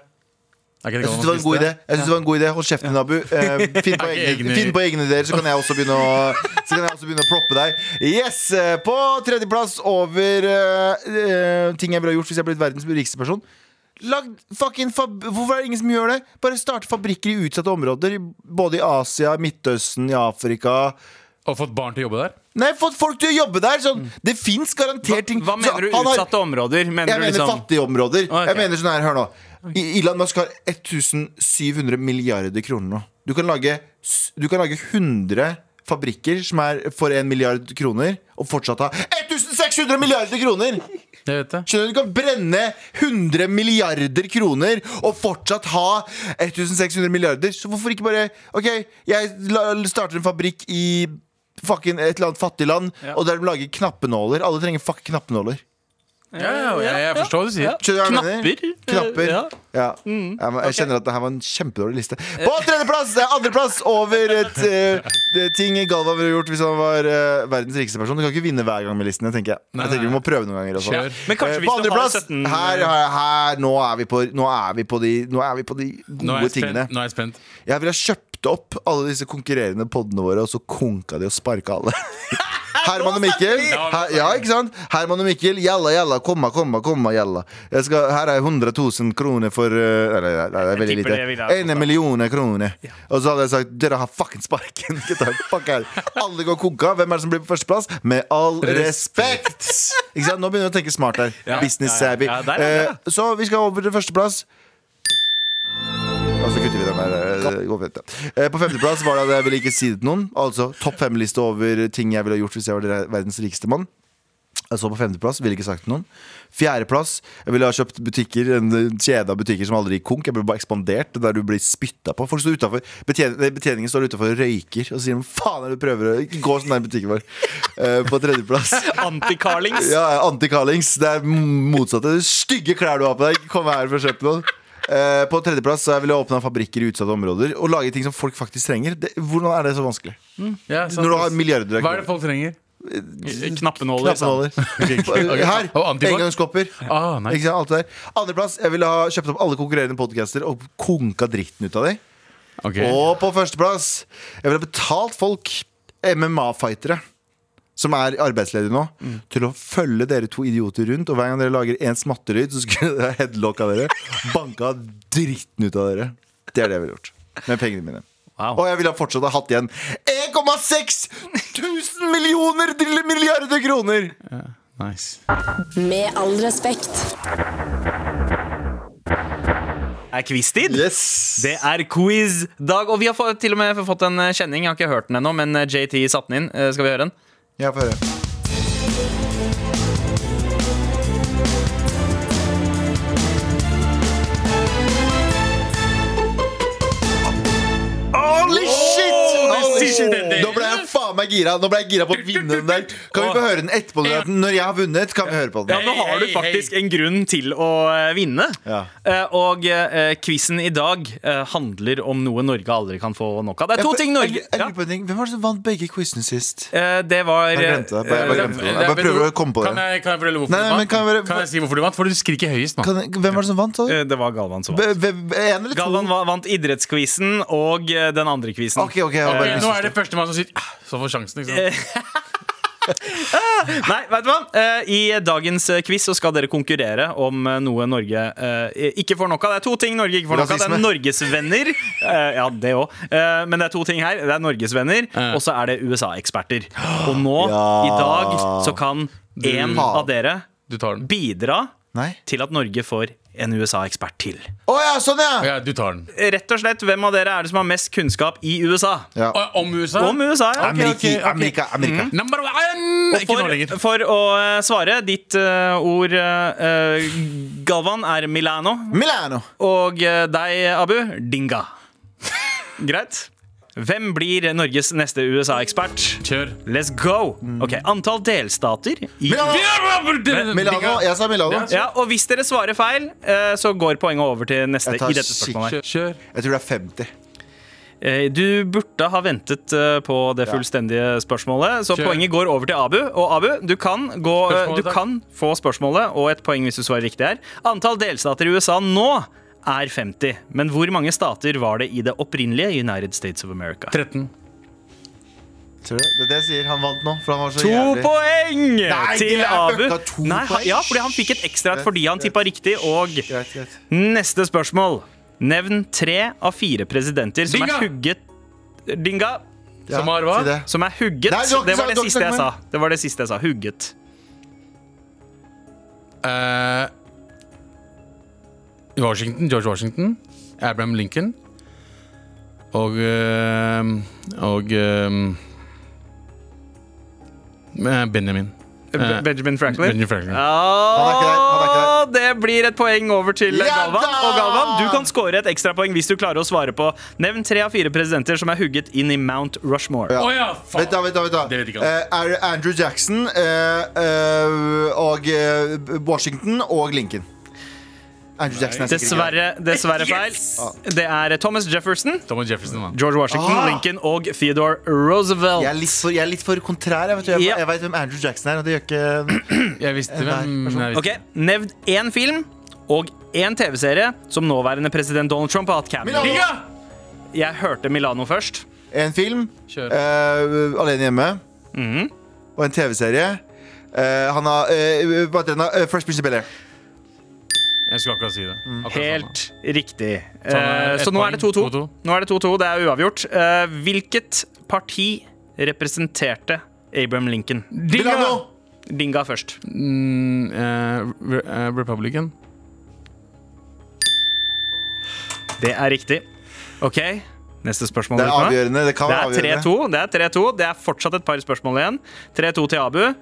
Er ikke Jeg syns det var en god idé. Jeg synes det var en god idé Hold kjeften, Abu. Eh, finn, på Ikke egne, egne- finn på egne ideer, så kan jeg også begynne å Så kan jeg også begynne å proppe deg. Yes! eh, På tredjeplass over eh, eh, ting jeg ville ha gjort hvis jeg ble verdens rikeste person. Lag fucking fab Hvorfor er det ingen som gjør det? Bare starte fabrikker i utsatte områder. i- Både i Asia, Midtøsten, i Afrika. Og fått barn til å jobbe der? Nei, fått folk til å jobbe der! Sånn, det fins garantert ting. Hva hva mener du Utsatte har- områder? Mener Jeg du mener liksom fattige områder. Okay. Jeg mener sånn her, hør nå Elon Musk har 1700 milliarder kroner nå. Du kan lage, du kan lage 100 fabrikker som er for 1 milliard kroner, og fortsatt ha 1600 milliarder kroner! Jeg vet det. Skjønner du? Du kan brenne 100 milliarder kroner og fortsatt ha 1600 milliarder. Så hvorfor ikke bare OK, jeg starter en fabrikk i fucking et eller annet fattig land, Ja. og der de lager knappenåler. Alle trenger fuck knappenåler. Ja, ja, jeg, jeg forstår hva du sier. Skjønner du hva jeg mener? Knapper? Knapper. Ja. Ja. Ja, men jeg kjenner at det her var en kjempedårlig liste. På tredjeplass! Andreplass over et, eh, det ting Galvan ville gjort hvis han var eh, verdens rikeste person. Du kan ikke vinne hver gang med listene, tenker jeg. Jeg tenker. Vi må prøve noen ganger. Også. Kjør. Men kanskje Eh, hvis på du har andreplass, 17 her, her, her, nå er vi på, nå er vi på de, nå er vi på de Nå er gode jeg spent. tingene. Nå er jeg spent. Jeg ville ha kjøpt opp alle disse konkurrerende podene våre, og så konka de og sparka alle. Herman og Mikkel. Her, ja, ikke sant? Herman og Mikkel, jalla, jalla, komma, komma, komma, jalla. Skal, her er 100 000 kroner for uh, Nei, nei, det er veldig lite. En million kroner. Og så hadde jeg sagt dere har fucking sparken. Alle går konka. Hvem er det som blir på førsteplass? Med all respekt! Ikke sant? Nå begynner vi å tenke smart her. Business savvy. Eh, så vi skal over til førsteplass. Og så kutter vi den der. eh. Eh, På femteplass var det at jeg ville ikke si det til noen. Altså topp fem-liste over ting jeg ville gjort hvis jeg var verdens rikeste mann. Jeg så på femteplass, ville ikke sagt til noen. Fjerdeplass, jeg ville ha kjøpt butikker En kjede av butikker som aldri gikk konk. Jeg ble bare ekspandert, der du blir spytta på. Folk står utenfor betjen Betjeningen står utenfor og røyker og sier faen er det du prøver å gå sånn i butikken vår'. Uh, På tredjeplass. Anti-Carlings. Ja, Anti-Carlings. Det er motsatte. Stygge klær du har på deg. Kom her for å kjøpe noe. Eh, på tredjeplass så vil jeg åpne fabrikker i utsatte områder og lage ting som folk faktisk trenger. Det, hvordan er det så vanskelig? Ja, sant. Når du har milliarder av Hva er det folk trenger? Knappenåler. Knappenåler. Her. Engangskopper. Ah, nice. Ikke sant, alt det der. Andreplass, jeg ville ha kjøpt opp alle konkurrerende podcaster og konka dritten ut av dem. Okay. Og på førsteplass, jeg ville ha betalt folk, MMA-fightere, som er arbeidsledige nå, til å følge dere to idioter rundt. Og hver gang dere lager én smatterøyd så skulle dere headlocka dere. Banka dritten ut av dere. Det er det jeg ville gjort. Med pengene mine. Wow. Og jeg ville ha fortsatt ha hatt igjen 1,6 tusen millioner milliarder kroner! Nice. Med all respekt. Det Er quiz-tid? Yes! Det er quiz-dag, og vi har til og med fått en kjenning. Jeg har ikke hørt den ennå, men eh, JT satte den inn. Eh, Skal vi høre den? Ja, få høre. Jeg meg gira. Nå ble jeg gira på å vinne den der. Kan vi få høre den etterpå? Når jeg har vunnet, kan vi høre på den. Ja. Nå har du faktisk en grunn til å eh, vinne. Ja. Eh, og uh, quizen i dag eh, handler om noe Norge aldri kan få nok av. Det er to ting Norge. Hvem var det som vant begge quizene sist? Eh, Det var Jeg glemte det. Jeg bare eh. Jeg prøver å komme på Kan det. jeg, kan jeg fortelle hvorfor Nei, du vant? kan jeg bare- Kan jeg si hvorfor du vant? For du skriker høyest nå. Kan, hvem var det som vant, eh, Det var Galvan som vant. Be- be- En eller to? Galvan vant idrettsquizen og eh, den andre quizen. Ok, ok, jeg har bare Ok, nå er det førstemann som sier «Ah», sjansen, ikke sant? Nei, vet du hva? Eh, I dagens eh, quiz så skal dere konkurrere om eh, noe Norge eh, ikke får nok av. Det er to ting Norge ikke får nok av. Det er norgesvenner. Eh, ja, det òg. men det er to ting her. Det er norgesvenner, og så er det USA-eksperter. Og nå, Ja. i dag, så kan en av dere Du tar den. bidra Nei? til at Norge får en USA-ekspert til. Oh, ja, sånn, ja! Ja, du tar den. Rett og slett, Hvem av dere er det som har mest kunnskap i USA? ja. Om USA? Om USA, ja. Amerika, okay, okay. Amerika, Amerika. Number one! Ikke nå lenger. for å eh, svare, ditt uh, ord, uh, Galvan, er Milano. Milano. Og uh, deg, Abu, Dinga. Greit? Hvem blir Norges neste USA-ekspert? Kjør. Let's go! Ok, Antall delstater i Milano. Milano. Jeg sa Milano. Ja. Og Hvis dere svarer feil, eh, så går poenget over til neste Jeg tar i dette spørsmålet. Kjør. Kjør. Jeg tror det er 50. Eh, Du burde ha ventet eh, på det fullstendige spørsmålet, så Kjør. poenget går over til Abu. Og Abu, du kan, gå, eh, Spørsmålet, du takk. kan få spørsmålet og et poeng hvis du svarer riktig her. Antall delstater i USA nå er 50, men hvor mange stater var det i det opprinnelige United States of America? 13. Tror du? Det er det jeg sier. Han vant nå. For han var så To jævlig. poeng Nei, til det er Abu. fucka to Nei, han, poeng. ja, fordi han fikk et ekstra et fordi han tippa riktig. Og Greit, greit. neste spørsmål. Nevn tre av fire presidenter som Dinga! er hugget Dinga. Ja, Som har hva? si det. Som er hugget. Nei, du har ikke det var sagt- det du har ikke siste jeg sa. sagt Det var det siste jeg sa. Hugget. Eh, Washington, George Washington. Abraham Lincoln. Og eh, Og eh, eh, Benjamin. Benjamin Franklin. Benjamin Franklin. Oh, det blir et poeng over til Galvan. Og Galvan, du kan score et ekstrapoeng hvis du klarer å svare på Nevn tre av fire presidenter som er hugget inn i Mount Rushmore. Ja. Oh, ja, faen! Vent da, vent da, vent da. Det vet ikke han. Det Andrew Jackson uh, uh, og Washington og Lincoln? Dessverre, dessverre feil. Yes! Det er Thomas Jefferson, Thomas Jefferson, man. George Washington, Ah! Lincoln og Theodore Roosevelt. Jeg er litt for, jeg er litt for kontrær. Jeg vet, jeg, jeg vet hvem Andrew Jackson er, og det gjør ikke Jeg visste En hvem person. jeg visste. Ok, Nevn én film og én TV-serie som nåværende president Donald Trump har hatt cam. Jeg hørte Milano først. En film, eh, Alene hjemme, Mhm. og en TV-serie. Uh, han har uh, Fresh Prince of Bel-Air. Jeg skulle akkurat si det. Akkurat Helt riktig. Så er Eh, så nå er det 2-2. poeng, Nå er det 2-2, det er uavgjort. Eh, hvilket parti representerte Abraham Lincoln? Dinga! Dinga først. Mm, eh, eh, Republican. Det er riktig. OK, neste spørsmål. Det er avgjørende. Det kan Det er 3-2. Det er 3-2. Det er fortsatt et par spørsmål igjen. 3-2 til Abu.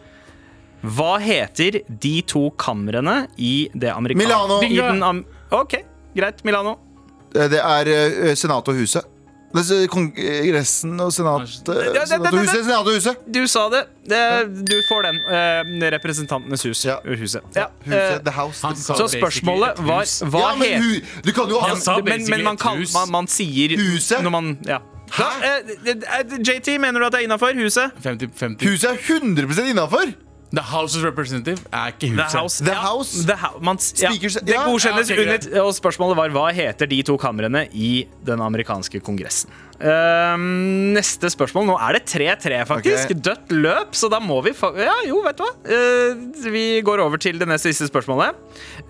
Hva heter de to kamrene i det amerikanske Milano. I den am OK, greit. Milano. Eh, Det er Senat Senatet og Huset. Kongressen og Senatet det- det- Senatet og Huset. Senatet Huset. Du sa det. det du får den. Eh, representantenes hus. Ja. Huset. Ja. Huset, eh, The House. han sa så spørsmålet var hva ja, men het hu, du kan jo ha Han men, men man, kan, hus. man, man sier Huset? Når man, ja. Da, eh, eh, JT, mener du at det er innafor? Huset? 50, 50. Huset er 100 innafor! The House of Representative er ikke huset. The House. The Ja, House. The Hou- man, ja, Speakers- det godkjennes ja, okay, under Og spørsmålet var hva heter de to kamrene i den amerikanske kongressen. Um, neste spørsmål. Nå er det 3-3, faktisk. Okay. Dødt løp, så da må vi fa Ja, jo, vet du hva. Uh, vi går over til det neste siste spørsmålet.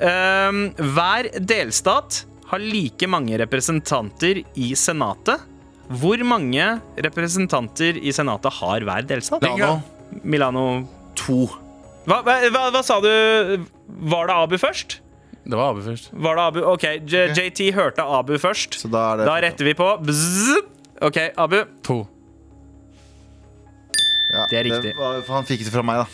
Um, hver delstat har like mange representanter i Senatet. Hvor mange representanter i Senatet har hver delstat? Milano. Milano 2. Hva, hva, hva, hva sa du? Var det Abu først? Det var Abu først. Var det Abu? OK, J JT hørte Abu først. Så da er det Da retter vi på. Bzz. OK, Abu. To. Ja, Det er riktig. var, for han fikk det fra meg, da.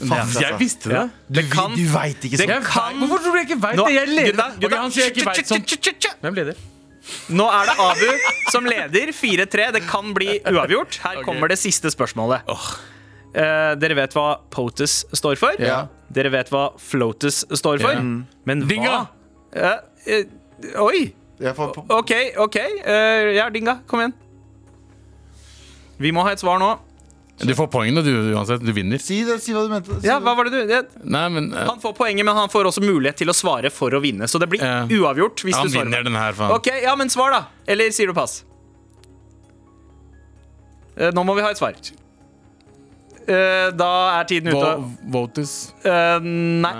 Faen, altså. Jeg visste det. Ja. Det kan Du veit ikke Det sånn. Kan- Hvorfor tror du jeg ikke veit det? Jeg leder. Gutta, Ok, han sier jeg ikke vet sånn. Hvem leder? Nå er det Abu som leder. 4-3. Det kan bli uavgjort. Her kommer det siste spørsmålet. Eh, dere vet hva POTUS står for? Ja. Dere vet hva FLOTUS står for? Ja. Men hva Eh, eh, Oi! Får. OK, OK. Eh, ja, Dinga, kom igjen. Vi må ha et svar nå. Du får poengene, du uansett. Du vinner. Si det, si hva du mente. Si Ja, hva var det du det, Nei, men uh, Han får poenget, men han får også mulighet til å svare for å vinne. Så det blir uh, uavgjort hvis han du svarer. vinner den her, faen. Ok, ja, men svar, da. Eller sier du pass? Uh, nå må vi ha et svar. Eh, da er tiden ute. Vo- Votus. Eh, nei.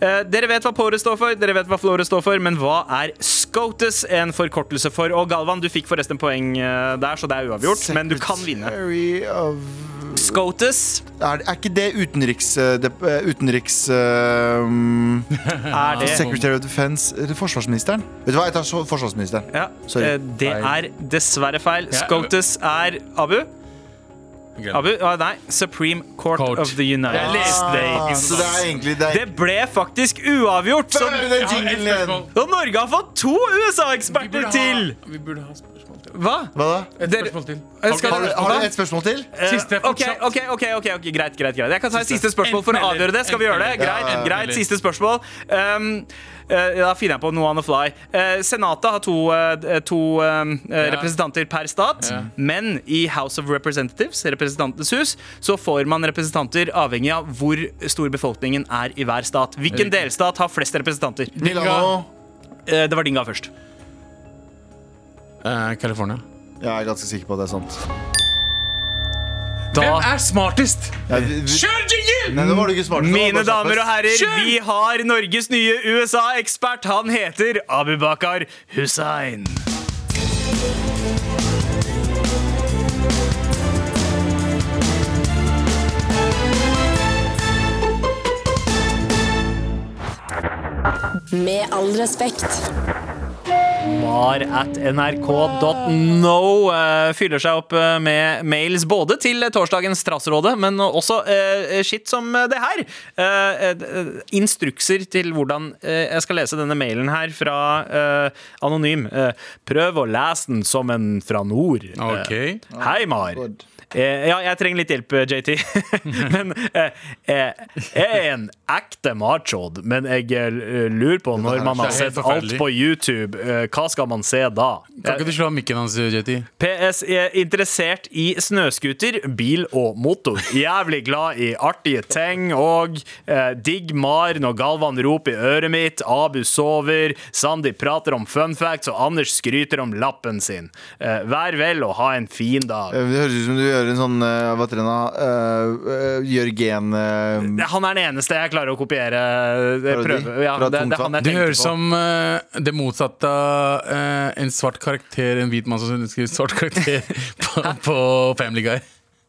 Uh, dere vet hva Pore står for, dere vet hva Flore står for, men hva er SCOTUS en forkortelse for? Og Galvan, du fikk forresten poeng der, så det er uavgjort, men du kan vinne. Secretary of SCOTUS. Er, er ikke det utenriks... det, utenriks um, Er det Secretary of Defense det forsvarsministeren? Vet du hva, jeg tar forsvarsministeren. ja, Sorry. Det er dessverre feil. SCOTUS er Abu. Abu, ah, nei, Supreme Court, Court. of the United. Ah, så det er egentlig det er, Det ble faktisk uavgjort! Så, og Norge har fått to USA-eksperter til! Vi burde ha spørsmål til. Hva? Hva da? Et Dere- spørsmål til. Eh, skal Har du, har du et spørsmål til? Siste, Eh, ok, fortsatt. ok, ok, ok, ok, greit, greit, greit Jeg kan ta et siste spørsmål for å Enten eller. avgjøre det. Skal vi gjøre det? Enten Greit, ja. greit, Enten siste spørsmål. Um, eh, da finner jeg på noe on the fly. Eh, Senatet har to, eh, to eh, representanter per stat. Ja. Men i House of Representatives, Representantenes hus, så får man representanter avhengig av hvor stor befolkningen er i hver stat. Hvilken Riktig. delstat har flest representanter? Milano. Eh, det var din gang først. Eh, California. Jeg er ganske sikker på at det er sant. Hvem er smartest? Ja, vi, vi, Kjør jingle! Mine damer og herrer, herrer, vi har Norges nye USA-ekspert. Han heter Abubakar Hussein. Med all respekt. Mar at nrk.no eh, fyller seg opp eh, med mails både til torsdagens Trassrådet, men også skitt shit som det her. Eh, eh, instrukser til hvordan eh, jeg skal lese denne mailen her fra eh, Anonym. Eh, prøv å lese den som en fra nord. Okay. Ok. Hei, Mar. Eh, ja, jeg trenger litt hjelp, eh, JT. men eh, jeg er en ekte machod, men jeg lurer på når man har sett alt på YouTube, hva skal man se da? Kan ikke du slå av mikken hans, JT? PS er interessert i snøscooter, bil og motor. Jævlig glad i artige ting og eh, digg Mar når Galvan roper i øret mitt, Abu sover, Sandi prater om fun facts og Anders skryter om lappen sin. Eh, vær vel og ha en fin dag. Det høres ut som du gjør en sånn uh, Hva heter den da? Uh, uh, Jørgen uh, Han er den eneste jeg klarer å kopiere. eh, Prøve. Ja, det, det han Det høres som eh, det motsatte av eh, en svart karakter, en hvit mann som skriver svart karakter på, på Family Guy.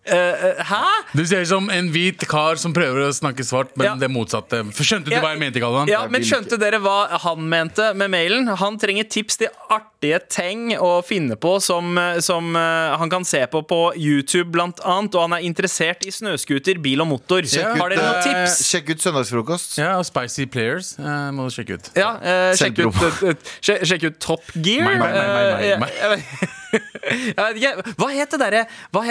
Eh, eh, hæ? Du ser ut som en hvit kar som prøver å snakke svart, men Ja. det motsatte. For Skjønte du Ja, hva jeg mente, Galvan? Ja, men Skjønte dere hva han mente med mailen? Han trenger tips til artige ting å finne på som, som uh, han kan se på på YouTube, blant annet. Og han er interessert i snøscooter, bil og motor. Ja. Har dere noen Eh, tips? Sjekk ut Søndagsfrokost. Ja, og Spicy Players eh, må du sjekke ut. Ja, eh, sjekk, ut, eh, eh, sjekk, sjekk ut Top Gear. Nei, nei, nei, Eh, jeg- vet- ikke. Hva het det derre Hva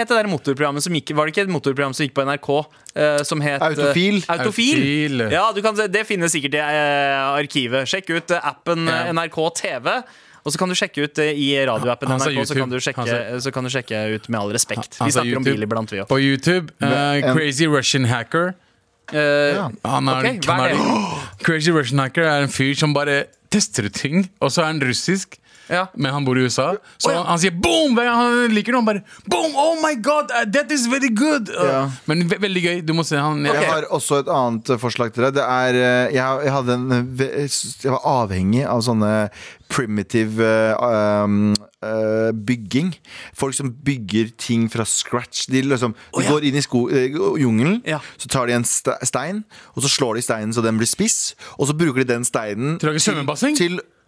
motorprogrammet som gikk Var det ikke et motorprogram som gikk på NRK? Uh, som het eh, Autofil. Autofil. Autofil. Ja, du kan det finnes sikkert i uh, arkivet. Sjekk ut appen NRK TV. Og så kan du sjekke ut i radioappen NRK, så kan, du sjekke, så kan du sjekke ut med all respekt. Vi sa snakker om YouTube. bil iblant, vi òg. På YouTube, Crazy Russian Hacker. Ja. Han er, okay, han er er, Crazy Russian Hacker er en fyr som bare tester ut ting, og så er han russisk. Ja. Men han bor i USA, så oh, ja. han, han sier boom! Hver gang han liker noe, han bare boom! Oh my god, uh, that is very good! Uh, Ja. Men ve veldig gøy. Du må se han. Jeg har også et annet eh, forslag til deg. Det er Jeg, jeg hadde en Jeg var avhengig av sånne primitive uh, um, uh, bygging. Folk som bygger ting fra scratch. De, liksom, de ja. går inn i sko, eh, jungelen, Ja. så tar de en stein, og så slår de steinen så den blir spiss, og så bruker de den steinen Til svømmebasseng?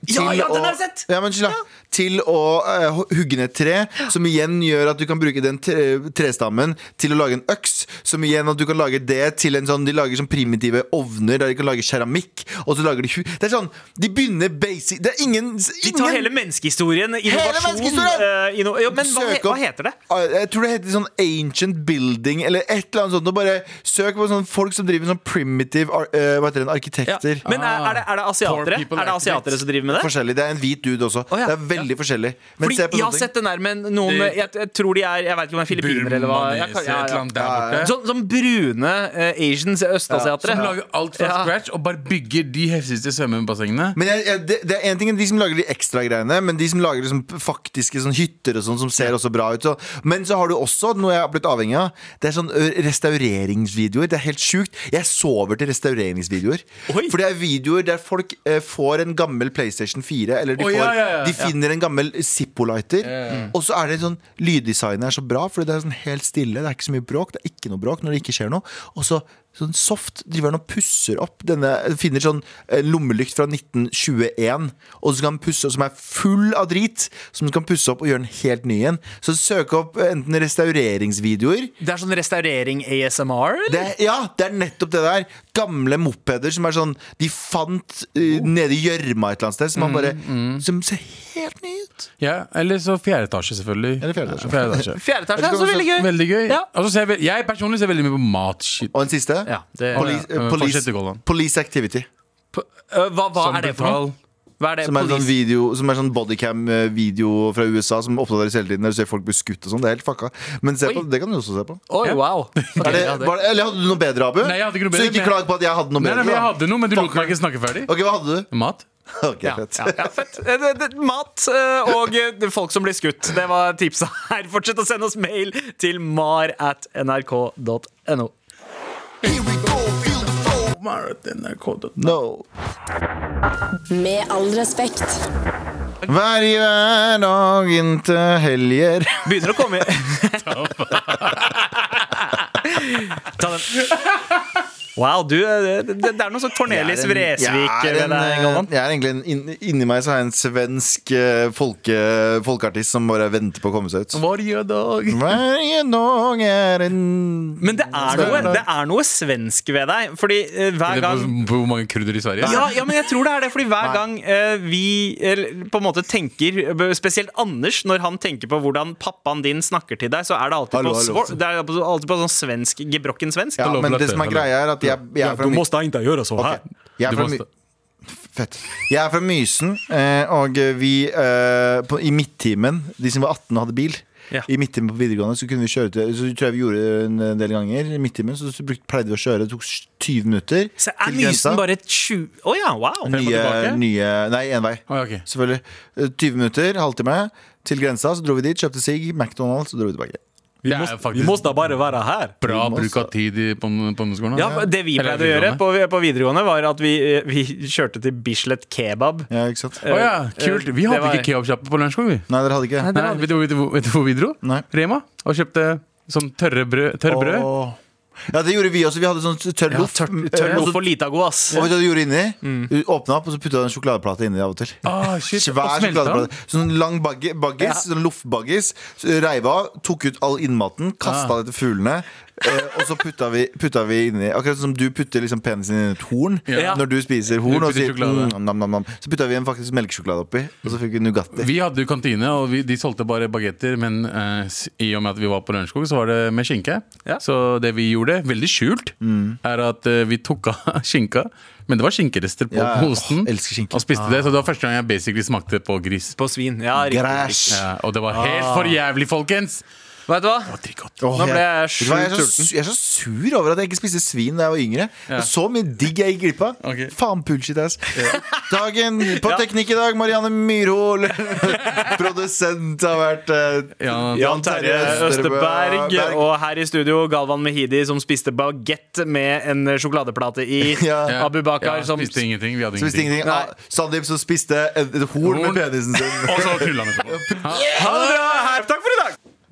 Til Ja, ja, den å- har jeg sett! Ja, men da. Til å uh, hugge ned et tre, som igjen gjør at du kan bruke den tre, trestammen til å lage en øks. Som igjen at du kan lage det til en sånn De lager sånn primitive ovner der de kan lage keramikk. Og så lager de Det er sånn De begynner basic Det er ingen, Vi tar hele menneskehistorien. Innovasjon. menneskehistorien! Uh, inno, jo, men hva, opp- hva heter det? Ah, Jeg tror det heter sånn Ancient Building Eller et eller annet sånt og Bare søk på sånn folk som driver med sånn primitive eh, Hva heter det, Ja. arkitekter Men er, er, det, er det asiatere? Er det asiatere som driver med det? Forskjellig, det er en hvit dude også Oh, ja. Det er veldig forskjellig Men Fordi se på jeg har sett den der med noen Det- jeg, jeg tror de er Jeg vet ikke om det er filippinere eller hva. Jeg, ja, ja. Sånn så brune uh, Asians, østasiatere. Som lager alt fra Ja. scratch og bare bygger de heftigste svømmebassengene. Men jeg, jeg, det, det er en ting de som lager de ekstra greiene, men de som lager liksom faktiske sånn hytter og sånn som ser også bra ut. Så. Men så har du også noe jeg har blitt avhengig av. Det er sånn restaureringsvideoer. Det er helt sjukt. Jeg sover til restaureringsvideoer. Oi. For det er videoer der folk eh, får en gammel PlayStation PlayStation 4. Eller de, får, ja, ja, ja. de finner en gammel Zippo-lighter, og så er det sånn Lyddesignet er så bra, for det er sånn helt stille. Det er ikke så mye bråk. Det er ikke noe bråk når det ikke skjer noe. Og så sånn soft driver han og pusser opp denne Finner sånn eh, lommelykt fra 1921, og så kan pusse som er full av drit, som du kan pusse opp og gjøre den helt ny igjen. Så søk opp eh, enten restaureringsvideoer Det er sånn restaurering ASMR? det, ja, det er nettopp det der. Gamle mopeder som er sånn De fant uh, nede i gjørma et eller annet sted, som, man bare, som ser helt ny ut. Ja, eller så fjerde etasje, selvfølgelig. Eller fjerde etasje. Ja, fjerde etasje. Fjerde etasje er også veldig gøy. Veldig gøy. Ja. Altså, ser jeg, jeg personlig ser veldig mye på matshit. Og en siste. Ja, det, Police, Ja, eh, police, police Activity. Øh, hva hva er det for noe? Hva er det? Som er, sånn video, som er sånn bodycam-video fra USA som oppdateres hele tiden. Der du ser folk bli skutt og sånn. Det er helt fucka. Men se Oi. på, det kan du også se på. Oi, wow. Er det, var eller hadde du noe bedre, Abu? Nei, jeg hadde ikke noe Så ikke klag på at jeg hadde noe bedre. nei, men jeg hadde noe, men du lot meg ikke snakke ferdig. Ok, hva hadde du? Mat? Okay, Ja, fett. ja, ja, fett. Eh, Mat eh, og eh, folk som blir skutt. Det var tipsa her. Fortsett å sende oss mail til mar at nrk.no. No. Med all respekt. Hver dag inntil helger. Begynner å komme Ta den. Wow, du, eh, det, det er noe sånn Cornelis er Vresvik er ved deg, Galvan. Jeg er egentlig en, Inni meg så har jeg en svensk eh, folke, folkeartist som bare venter på å komme seg ut. Varje dag. Varje dag er en Men det er, noe, det er noe svensk ved deg. Fordi uh, hver er gang på, på hvor mange kurder i Sverige? ja, ja, men jeg tror det er det, fordi hver Nei. gang uh, vi uh, på en måte tenker Spesielt Anders, når han tenker på hvordan pappaen din snakker til deg, så er det alltid, Hallo, på, hallo. det er alltid på sånn svensk, gebrokken svensk. ja, Men det som er greia, er at jeg, jeg er fra Du måste inte göra så här. Okay. måste- Fett. Jeg er fra Mysen, eh, og vi eh, på, i midttimen, de som var 18 og hadde bil Ja. I midttimen på videregående så kunne vi kjøre til Så tror jeg vi gjorde det en del ganger. I midttimen så så pleide vi å kjøre. Det tok 20 minutter Så er til grensa. Mysen bare 20 Å oh, ja, wow. Nye, nye Nei, én vei. Oh, okay. Selvfølgelig. Eh, 20 minutter, halvtime til grensa. Så dro vi dit, kjøpte sigg, McDonald's, så dro vi tilbake. Det er faktisk bare være her. bra bruk av tid i- på, på ungdomsskolen. Ja. Det vi pleide å gjøre på, på videregående, var at vi, eh, vi kjørte til Bislett Kebab. Ja, ikke sant? Å ja, kult. Vi hadde var- ikke kebabsjappe på lunsjskole, vi. Nei, dere hadde ikke? Nei, vet, du, vet, du, vet du hvor vi dro? Nei. Rema. Og kjøpte sånn tørre brød. Tørr brød. Ja, det gjorde vi også. Vi hadde sånn tørr Ja, loff. tør, Eh, tørr og så- loff og Litago, ass. Og vet du hva du gjorde inni? Mm. Åpna opp, og så putta du en sjokoladeplate inni av og til. Ah, shit. Svær sjokoladeplate. Sånn lang baggis, ja. sånn loffbaggis. reiva Reiv av, tok ut all innmaten, kasta Ah. det til fuglene. Eh, og så putta vi, putta vi inni Akkurat som du putter liksom penisen inn i et horn Ja. når du spiser horn. Du Og putter sier, sjokolade. mm, nam, nam, nam. Så putta vi en faktisk melkesjokolade oppi, og så fikk vi Nugatti. Vi hadde jo kantine, og vi, de solgte bare bagetter. Men eh, s- i og med at vi var på Lørenskog, så var det med skinke. Ja. Så det vi gjorde, veldig skjult, Mm. er at eh, vi tok av skinka. Men det var skinkerester på, Ja, ja. osten. åh, elsker skinke. Og spiste det, Så det var første gang jeg basically smakte på gris. På svin. Ja, riktig. Græsj. Ja, og det var helt for jævlig, folkens! Vet du hva? Det var dritgodt. Åh, Nå ble jeg vet du hva, jeg, er sjukt så, jeg er så sur over at jeg ikke spiste svin da jeg var yngre. Det er Så mye digg jeg gikk glipp av. Ok. Faen bullshit ass. Dagen på teknikk i dag, Marianne Myrhol. Produsent har vært eh, Jan- Jan Terje Østeberg Berg. Og her i studio Galvan Mehidi, som spiste bagett med en sjokoladeplate i. Ja. Abu Bakar, ja, som spiste ingenting. Vi hadde Spiste ingenting. Ah, Sandeep som spiste et, et horn med Horn. penisen sin. Og så knulla han etterpå. Ha det bra! Her, takk for i dag!